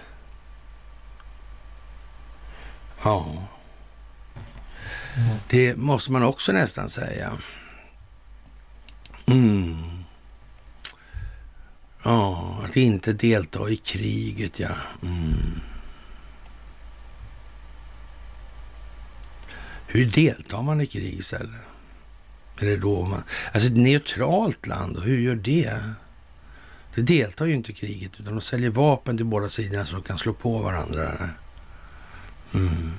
Ja, det måste man också nästan säga. Mm. Ja, att inte delta i kriget, ja. Mm. Hur deltar man i krig istället? Eller då man... Alltså ett neutralt land, och hur gör det? Det deltar ju inte i kriget, utan de säljer vapen till båda sidorna så de kan slå på varandra. Mm.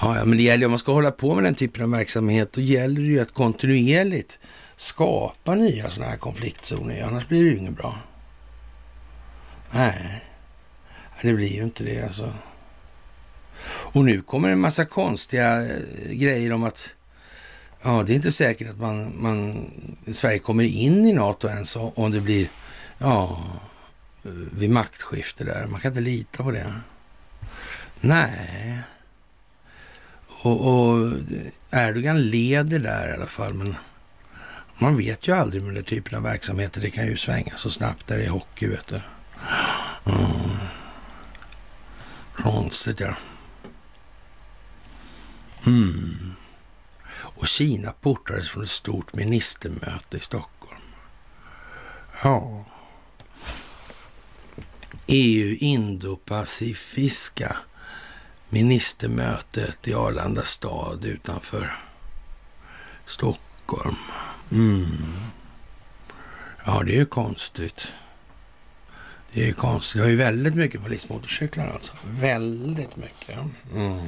Ja, men det gäller om man ska hålla på med den typen av verksamhet, då gäller det ju att kontinuerligt skapa nya sådana här konfliktzoner, annars blir det ju inget bra. Nej, det blir ju inte det alltså. Och nu kommer en massa konstiga eh, grejer om att ja, det är inte säkert att man, man Sverige kommer in i NATO ens om det blir ja, eh, vid maktskifte där. Man kan inte lita på det. Nej. Och, och eh, Erdogan leder där i alla fall, men man vet ju aldrig med den typen av verksamheter. Det kan ju svänga så snabbt där i hockey, vet du. Mm. Konstigt, ja. Mm. Och Kina portades från ett stort ministermöte i Stockholm. Ja. EU-Indopacifiska ministermötet i Arlanda stad utanför Stockholm. Mm. Ja, det är ju konstigt. Det är ju konstigt. Det har ju väldigt mycket polismotorcyklar alltså. Väldigt mycket. Mm.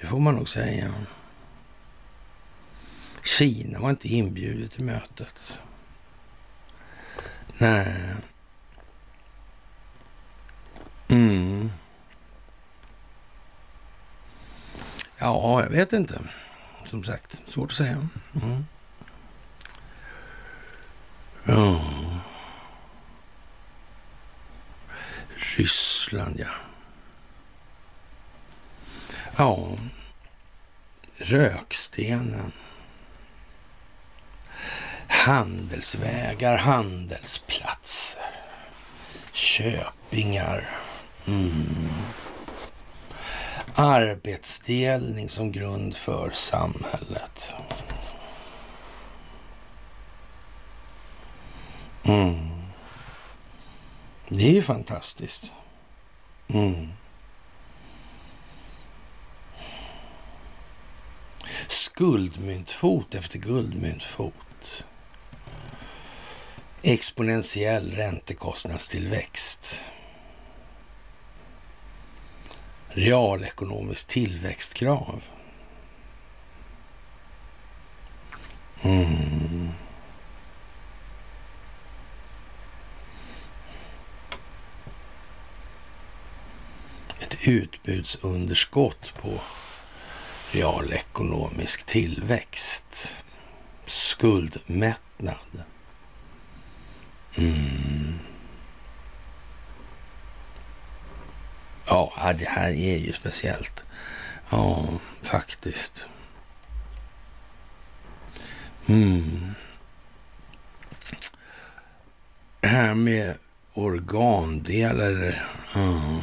Det får man nog säga. Kina var inte inbjudet till mötet. Nej. Mm. Ja, jag vet inte. Som sagt, svårt att säga. Mm. Ja. Ryssland, ja. Ja. Rökstenen. Handelsvägar, handelsplatser. Köpingar. Mm. Arbetsdelning som grund för samhället. Mm. Det är ju fantastiskt. Mm. Skuldmyntfot efter guldmyntfot. Exponentiell räntekostnadstillväxt. Realekonomisk tillväxtkrav. Mm. Ett utbudsunderskott på realekonomisk tillväxt. Skuldmättnad. Mm. Ja, det här är ju speciellt. Ja, faktiskt. Mm. Det här med organdelar, Mm.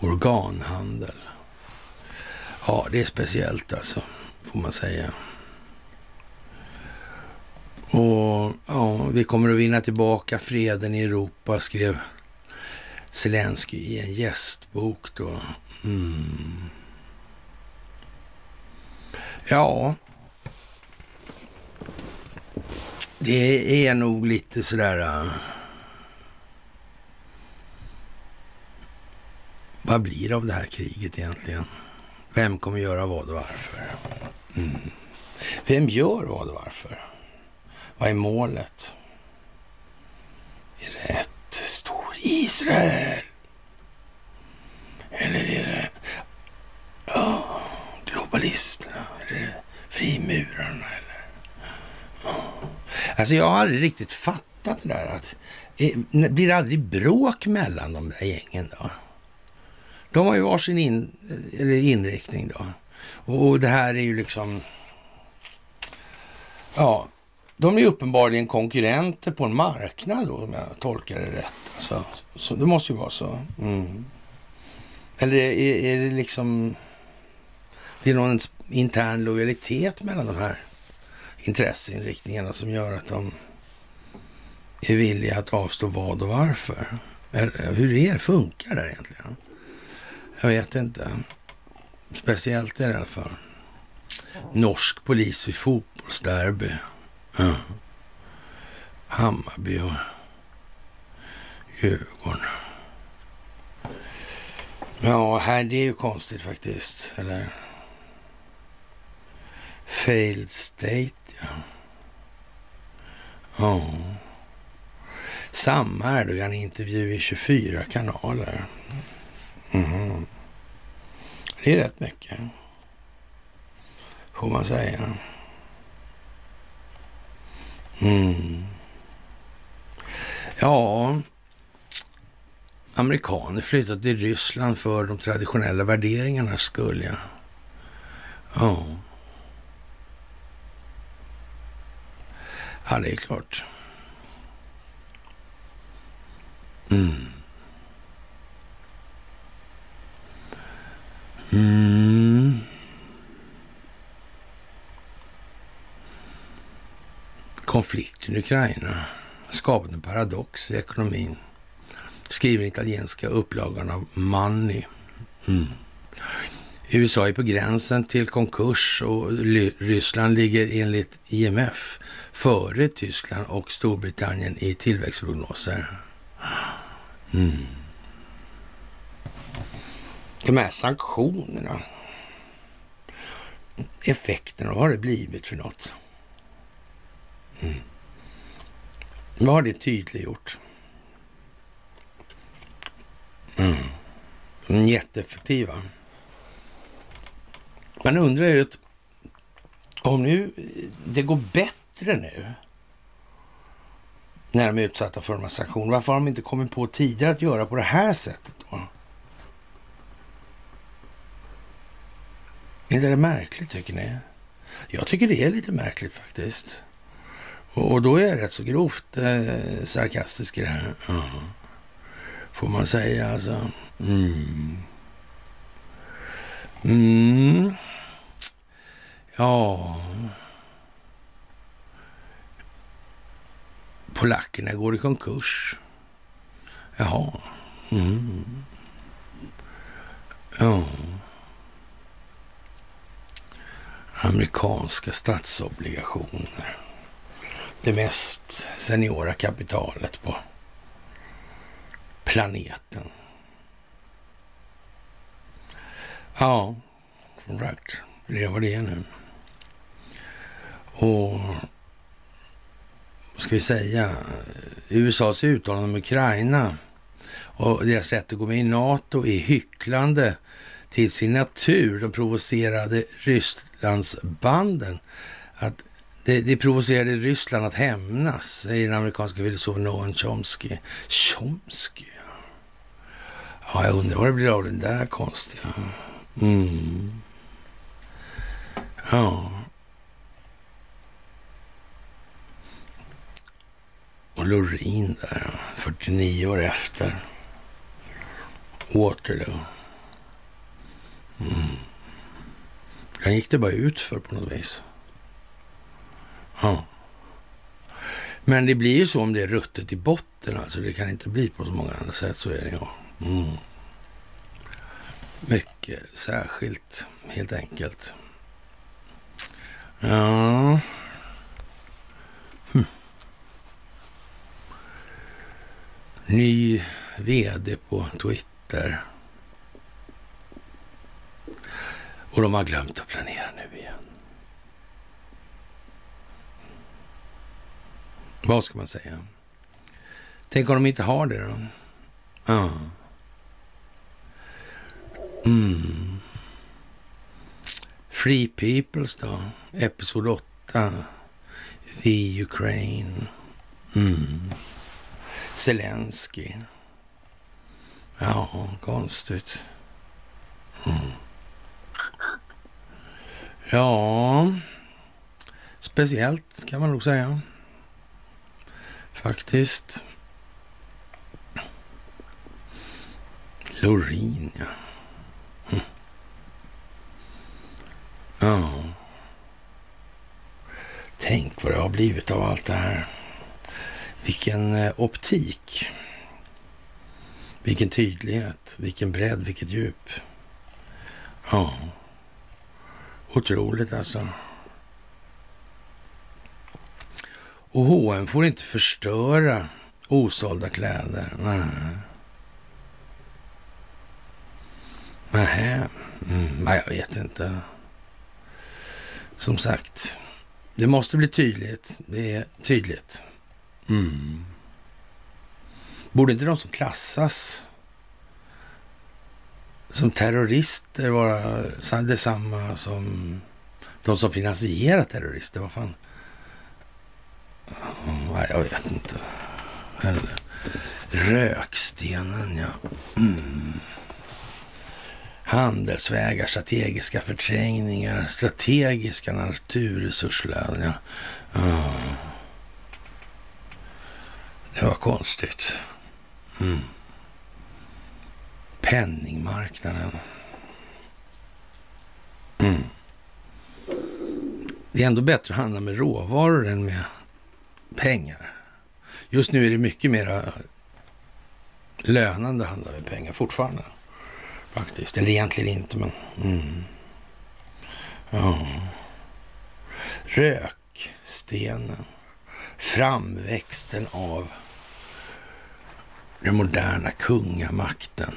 organhandel. Ja, det är speciellt alltså, får man säga. Och ja, vi kommer att vinna tillbaka freden i Europa, skrev Zelensky i en gästbok då. Mm. Ja, det är nog lite sådär... Uh, vad blir det av det här kriget egentligen? Vem kommer göra vad och varför? Mm. Vem gör vad och varför? Vad är målet? Är det ett stor Israel? Eller är det ja, globalisterna? Eller är det frimurarna? Eller? ja. Alltså jag har aldrig riktigt fattat det där. Att, eh, blir det aldrig bråk mellan de där gängen då? De har ju varsin in, eller inriktning då. Och det här är ju liksom... Ja, de är uppenbarligen konkurrenter på en marknad då, om jag tolkar det rätt. Alltså, så det måste ju vara så. Mm. Eller är, är, det liksom... Det är någon intern lojalitet mellan de här intresseinriktningarna som gör att de är villiga att avstå vad och varför. Hur är det? Funkar det egentligen? Jag vet inte. Speciellt i alla fall. Norsk polis vid fotbollsderby. Ja. Hammarby och Djurgården. Ja, här det är ju konstigt faktiskt. Eller? Failed state, ja. Ja. Samma Erdogan-intervju i 24 kanaler. Mm. Det är rätt mycket. Får man säga. Mm. Ja, amerikaner flyttade till Ryssland för de traditionella värderingarnas skull, ja. Ja. Ja, det är klart. Mm. Mm. Konflikten i Ukraina har skapat en paradox i ekonomin. Skriver italienska upplagan av Money. Mm. USA är på gränsen till konkurs och Ryssland ligger enligt IMF före Tyskland och Storbritannien i tillväxtprognoser. Mm de här sanktionerna, effekterna, vad har det blivit för något? Mm. Vad har det tydliggjort? Mm. De jätteeffektiva. Man undrar ju att om nu det går bättre nu när de är utsatta för de här sanktionerna, varför har de inte kommit på tidigare att göra på det här sättet? Då? Är det märkligt tycker ni? Jag tycker det är lite märkligt faktiskt. Och då är jag rätt så grovt eh, sarkastisk i det här. Ja. Får man säga alltså. Mm. Mm. Ja... Polackerna går i konkurs. Jaha. Mm. Ja. Amerikanska statsobligationer. Det mest seniora kapitalet på planeten. Ja, som sagt, det är vad det är nu. Och vad ska vi säga, USAs uttalande om Ukraina och deras sätt att gå med i NATO är hycklande till sin natur. De provocerade Rysslandsbanden. Att det, det provocerade Ryssland att hämnas, säger den amerikanska filosofen Noam Chomsky. Chomsky? Ja, jag undrar vad det blir av den där konstiga. Mm. Ja. Och Lorin där, 49 år efter. Waterloo. Mm. Den gick det bara ut för på något vis. Ja. Men det blir ju så om det är ruttet i botten alltså. Det kan inte bli på så många andra sätt. Så är det ja. Mm. Mycket särskilt, helt enkelt. Ja. Hm. Ny vd på Twitter. Och de har glömt att planera nu igen. Vad ska man säga? Tänk om de inte har det då? Ja. Mm. Free Peoples då? Episod 8. The Ukraine. Mm. Zelensky. Ja, konstigt. Mm. Ja, speciellt kan man nog säga. Faktiskt. Loreen, ja. Hm. Ja. Tänk vad det har blivit av allt det här. Vilken eh, optik. Vilken tydlighet, vilken bredd, vilket djup. Ja. Otroligt alltså. Och H&M får inte förstöra osålda kläder. Nej. Nähä. Mm, jag vet inte. Som sagt, det måste bli tydligt. Det är tydligt. Mm. Borde inte de som klassas som terrorister vara detsamma som de som finansierar terrorister? Vad fan? Nej, jag vet inte. Rökstenen, ja. Mm. Handelsvägar, strategiska förträngningar, strategiska naturresursflöden. Ja. Mm. Det var konstigt. Mm. Penningmarknaden. Mm. Det är ändå bättre att handla med råvaror än med pengar. Just nu är det mycket mer lönande att handla med pengar fortfarande. Faktiskt. Eller egentligen inte, men... Mm. Ja. Rökstenen. Framväxten av den moderna kungamakten.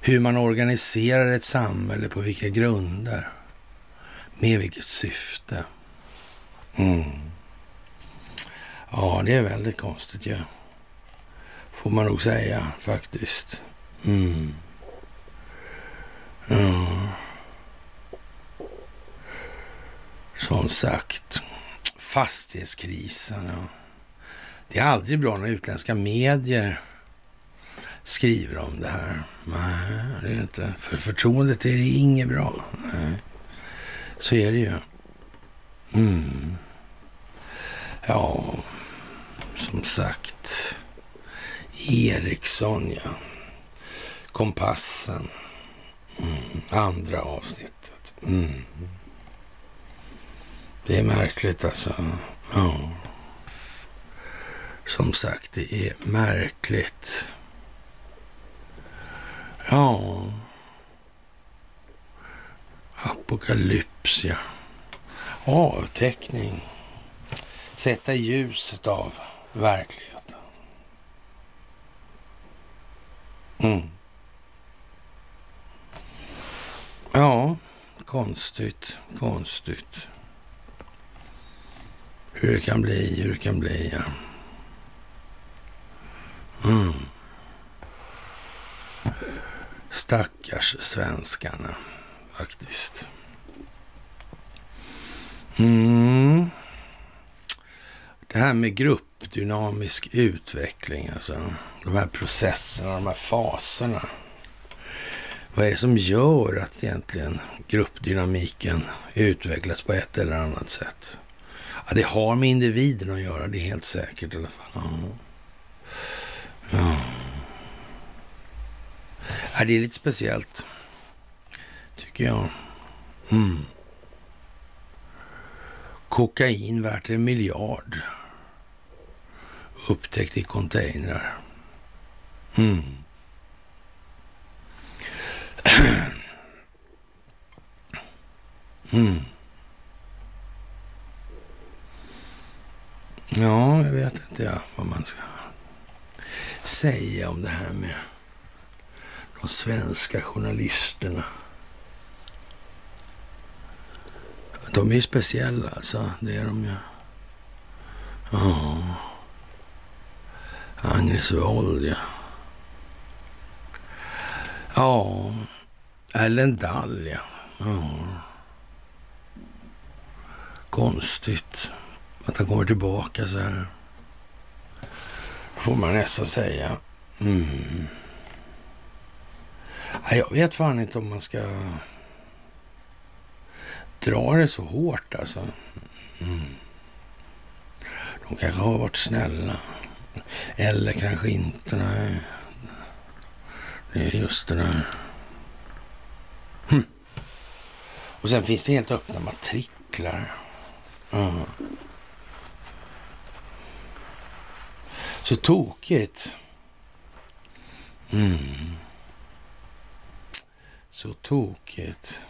Hur man organiserar ett samhälle, på vilka grunder, med vilket syfte. Mm. Ja, det är väldigt konstigt ju. Ja. Får man nog säga faktiskt. Mm. Ja. Som sagt, fastighetskrisen. Ja. Det är aldrig bra när utländska medier skriver om det här. Nej, det är inte. För förtroendet är det inget bra. Nej. Så är det ju. Mm. Ja, som sagt. Ericsson, ja. Kompassen. Mm. Andra avsnittet. Mm. Det är märkligt alltså. Ja. Som sagt, det är märkligt. Ja. Apokalyps, ja. Avteckning. Sätta ljuset av verkligheten. Mm. Ja, konstigt, konstigt. Hur det kan bli, hur det kan bli, ja. Mm. Stackars svenskarna, faktiskt. Mm. Det här med gruppdynamisk utveckling, alltså. De här processerna, de här faserna. Vad är det som gör att egentligen gruppdynamiken utvecklas på ett eller annat sätt? Ja, det har med individen att göra, det är helt säkert i alla fall. Ja. ja. ja det är lite speciellt, tycker jag. Mm. Kokain värt en miljard. Upptäckt i containrar. Mm. [CLEARS THROAT] Mm. Ja, jag vet inte ja, vad man ska säga om det här med de svenska journalisterna. De är ju speciella alltså, det är de ju. Ja. Agnes Wold, ja. Ja, Ellen Dall, ja. ja. Konstigt att han kommer tillbaka så här. Får man nästan säga. Mm. Jag vet fan inte om man ska dra det så hårt alltså. Mm. De kanske har varit snälla. Eller kanske inte. Nej. Det är just det där. Hm. Och sen finns det helt öppna matriklar. Mm. Så tokigt. Mm. Så tokigt.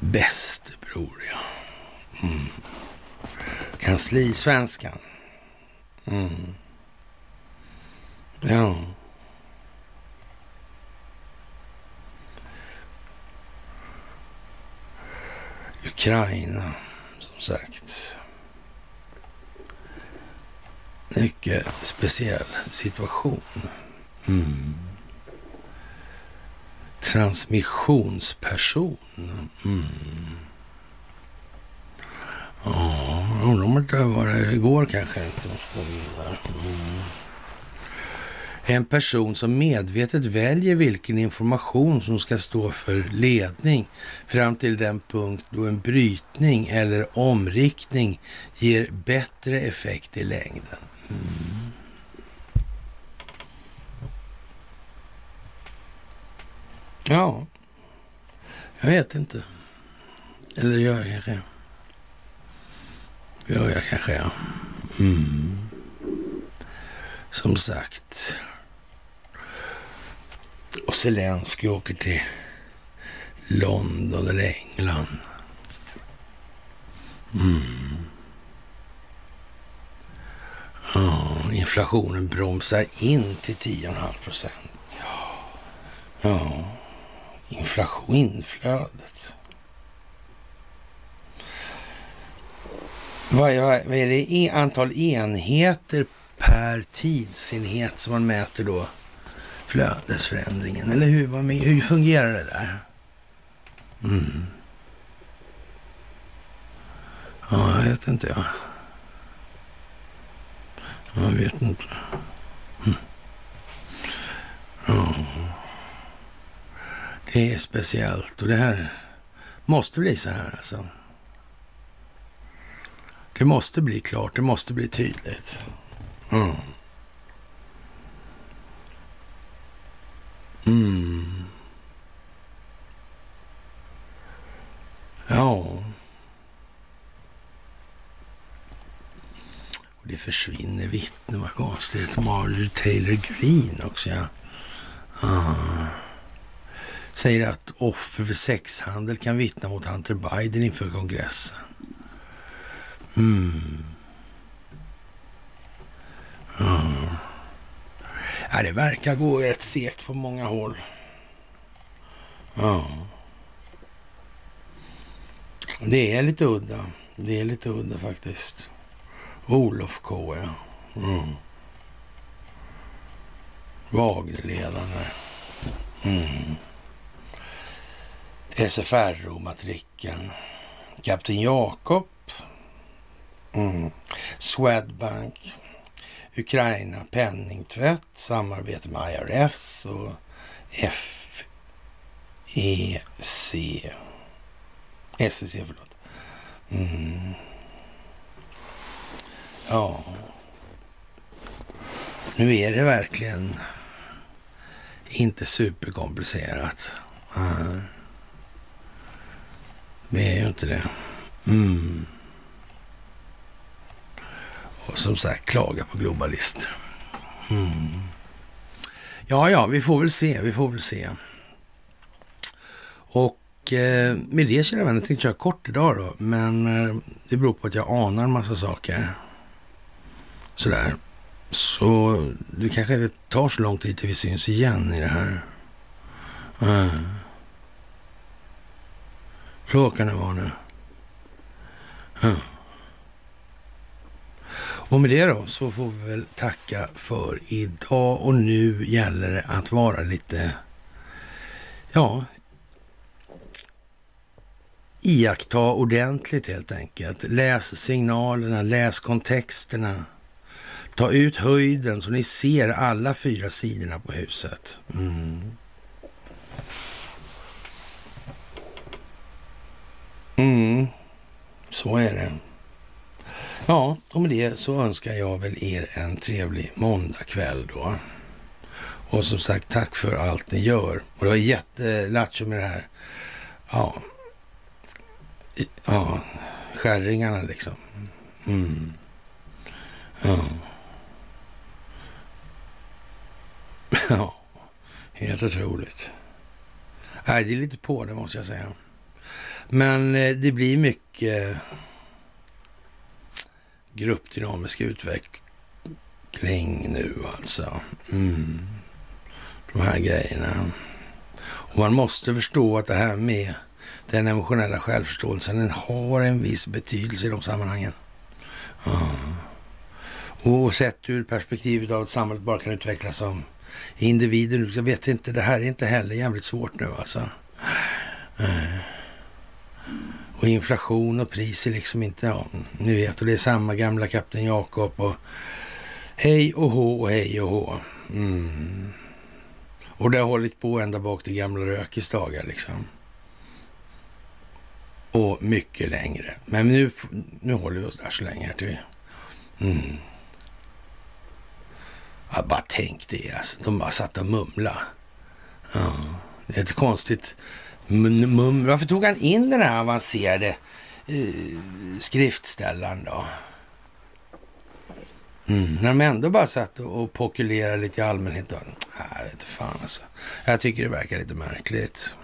Bäste bror, ja. Mm. Kanslisvenskan. Mm. Ja. Ukraina, som sagt. Mycket speciell situation. Mm. Transmissionsperson. Mm. Ja, undrar om det var det igår kanske. Liksom, mm. En person som medvetet väljer vilken information som ska stå för ledning fram till den punkt då en brytning eller omriktning ger bättre effekt i längden. Mm. Ja, jag vet inte. Eller gör jag kanske. Gör jag kanske, ja. Mm. Som sagt. Och Zelensky åker till London eller England. Mm. Ja, inflationen bromsar in till 10,5 procent. Ja. ja, inflation, inflödet. Vad, är, vad är det antal enheter per tidsenhet som man mäter då flödesförändringen? Eller hur, vad, hur fungerar det där? Mm. Ja, jag vet inte jag. Jag vet inte. Mm. Ja. Det är speciellt och det här måste bli så här alltså. Det måste bli klart, det måste bli tydligt. Mm. Mm. Ja. Och det försvinner vittnen, vad konstigt. Marjorie Taylor Greene också, ja. Ah. Säger att offer för sexhandel kan vittna mot Hunter Biden inför kongressen. Mm. Mm. Ja, det verkar gå rätt segt på många håll. Ja. Det är lite udda. Det är lite udda faktiskt. Olof K. Ja. Mm. Wagnerledaren. Mm. SFRO-matrikeln. Kapten Jakob. Mm. Swedbank. Ukraina penningtvätt, samarbete med IRFs och FEC. SEC, förlåt. Mm. Ja. Nu är det verkligen inte superkomplicerat. Mm. Det är ju inte det. Mm. Och som sagt, klaga på globalister. Mm. Ja, ja, vi får väl se, vi får väl se. Och eh, med det, kära vänner, tänkte jag köra kort idag då. Men eh, det beror på att jag anar en massa saker. Sådär. Så det kanske inte tar så lång tid till vi syns igen i det här. Mm. Klockan är vad nu? Mm. Och med det då så får vi väl tacka för idag och nu gäller det att vara lite, ja, iaktta ordentligt helt enkelt. Läs signalerna, läs kontexterna. Ta ut höjden så ni ser alla fyra sidorna på huset. Mm. Mm, så är det. Ja, och med det så önskar jag väl er en trevlig måndagkväll då. Och som sagt, tack för allt ni gör. Och det var jättelattjo med det här. Ja, ja, skärringarna liksom. Mm. Ja. [LAUGHS] ja, helt otroligt. Nej, det är lite på det måste jag säga. Men eh, det blir mycket gruppdynamisk utveckling nu alltså. Mm. De här grejerna. Och man måste förstå att det här med den emotionella självförståelsen, den har en viss betydelse i de sammanhangen. Ja. Och sett ur perspektivet av att samhället bara kan utvecklas som individer. Jag vet inte, det här är inte heller jävligt svårt nu alltså. Och inflation och pris är liksom inte, ja, ni vet, och det är samma gamla Kapten Jakob och hej och hå och hej och hå. Mm. Och det har hållit på ända bak till gamla Rökes dagar liksom. Och mycket längre. Men nu, nu håller vi oss där så länge här till mm. Ja, bara tänk det alltså. De bara satt och mumla. Ja, det är ett konstigt mum. Varför tog han in den här avancerade eh, uh, skriftställaren då? Mm, när de ändå bara satt och, och pokulerade lite i allmänhet. Då. Jag inte fan alltså. Jag tycker det verkar lite märkligt.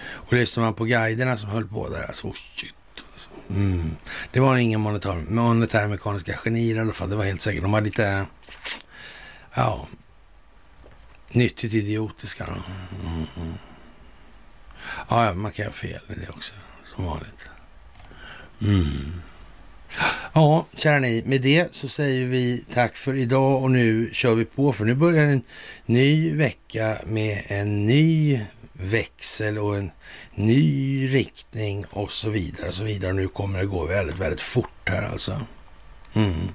Och lyssnar man på guiderna som höll på där, alltså oh shit. Alltså. Mm. Det var ingen monetär, monetär mekaniska genier i alla fall, det var helt säkert. De var lite, ja, nyttigt idiotiska. Då. Mm. mm. Ja, man kan ha fel i det också, som vanligt. Mm. Ja, kära ni, med det så säger vi tack för idag och nu kör vi på för nu börjar en ny vecka med en ny växel och en ny riktning och så vidare och så vidare. Nu kommer det gå väldigt, väldigt fort här alltså. Mm.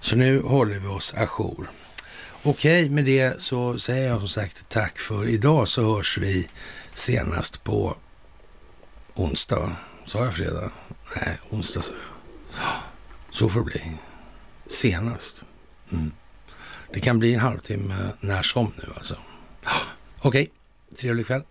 Så nu håller vi oss ajour. Okej, med det så säger jag som sagt tack för idag så hörs vi senast på onsdag. Sa jag fredag? Nej, onsdag sa jag. Så får det bli. Senast. Mm. Det kan bli en halvtimme när som nu alltså. Okej, okay. trevlig kväll.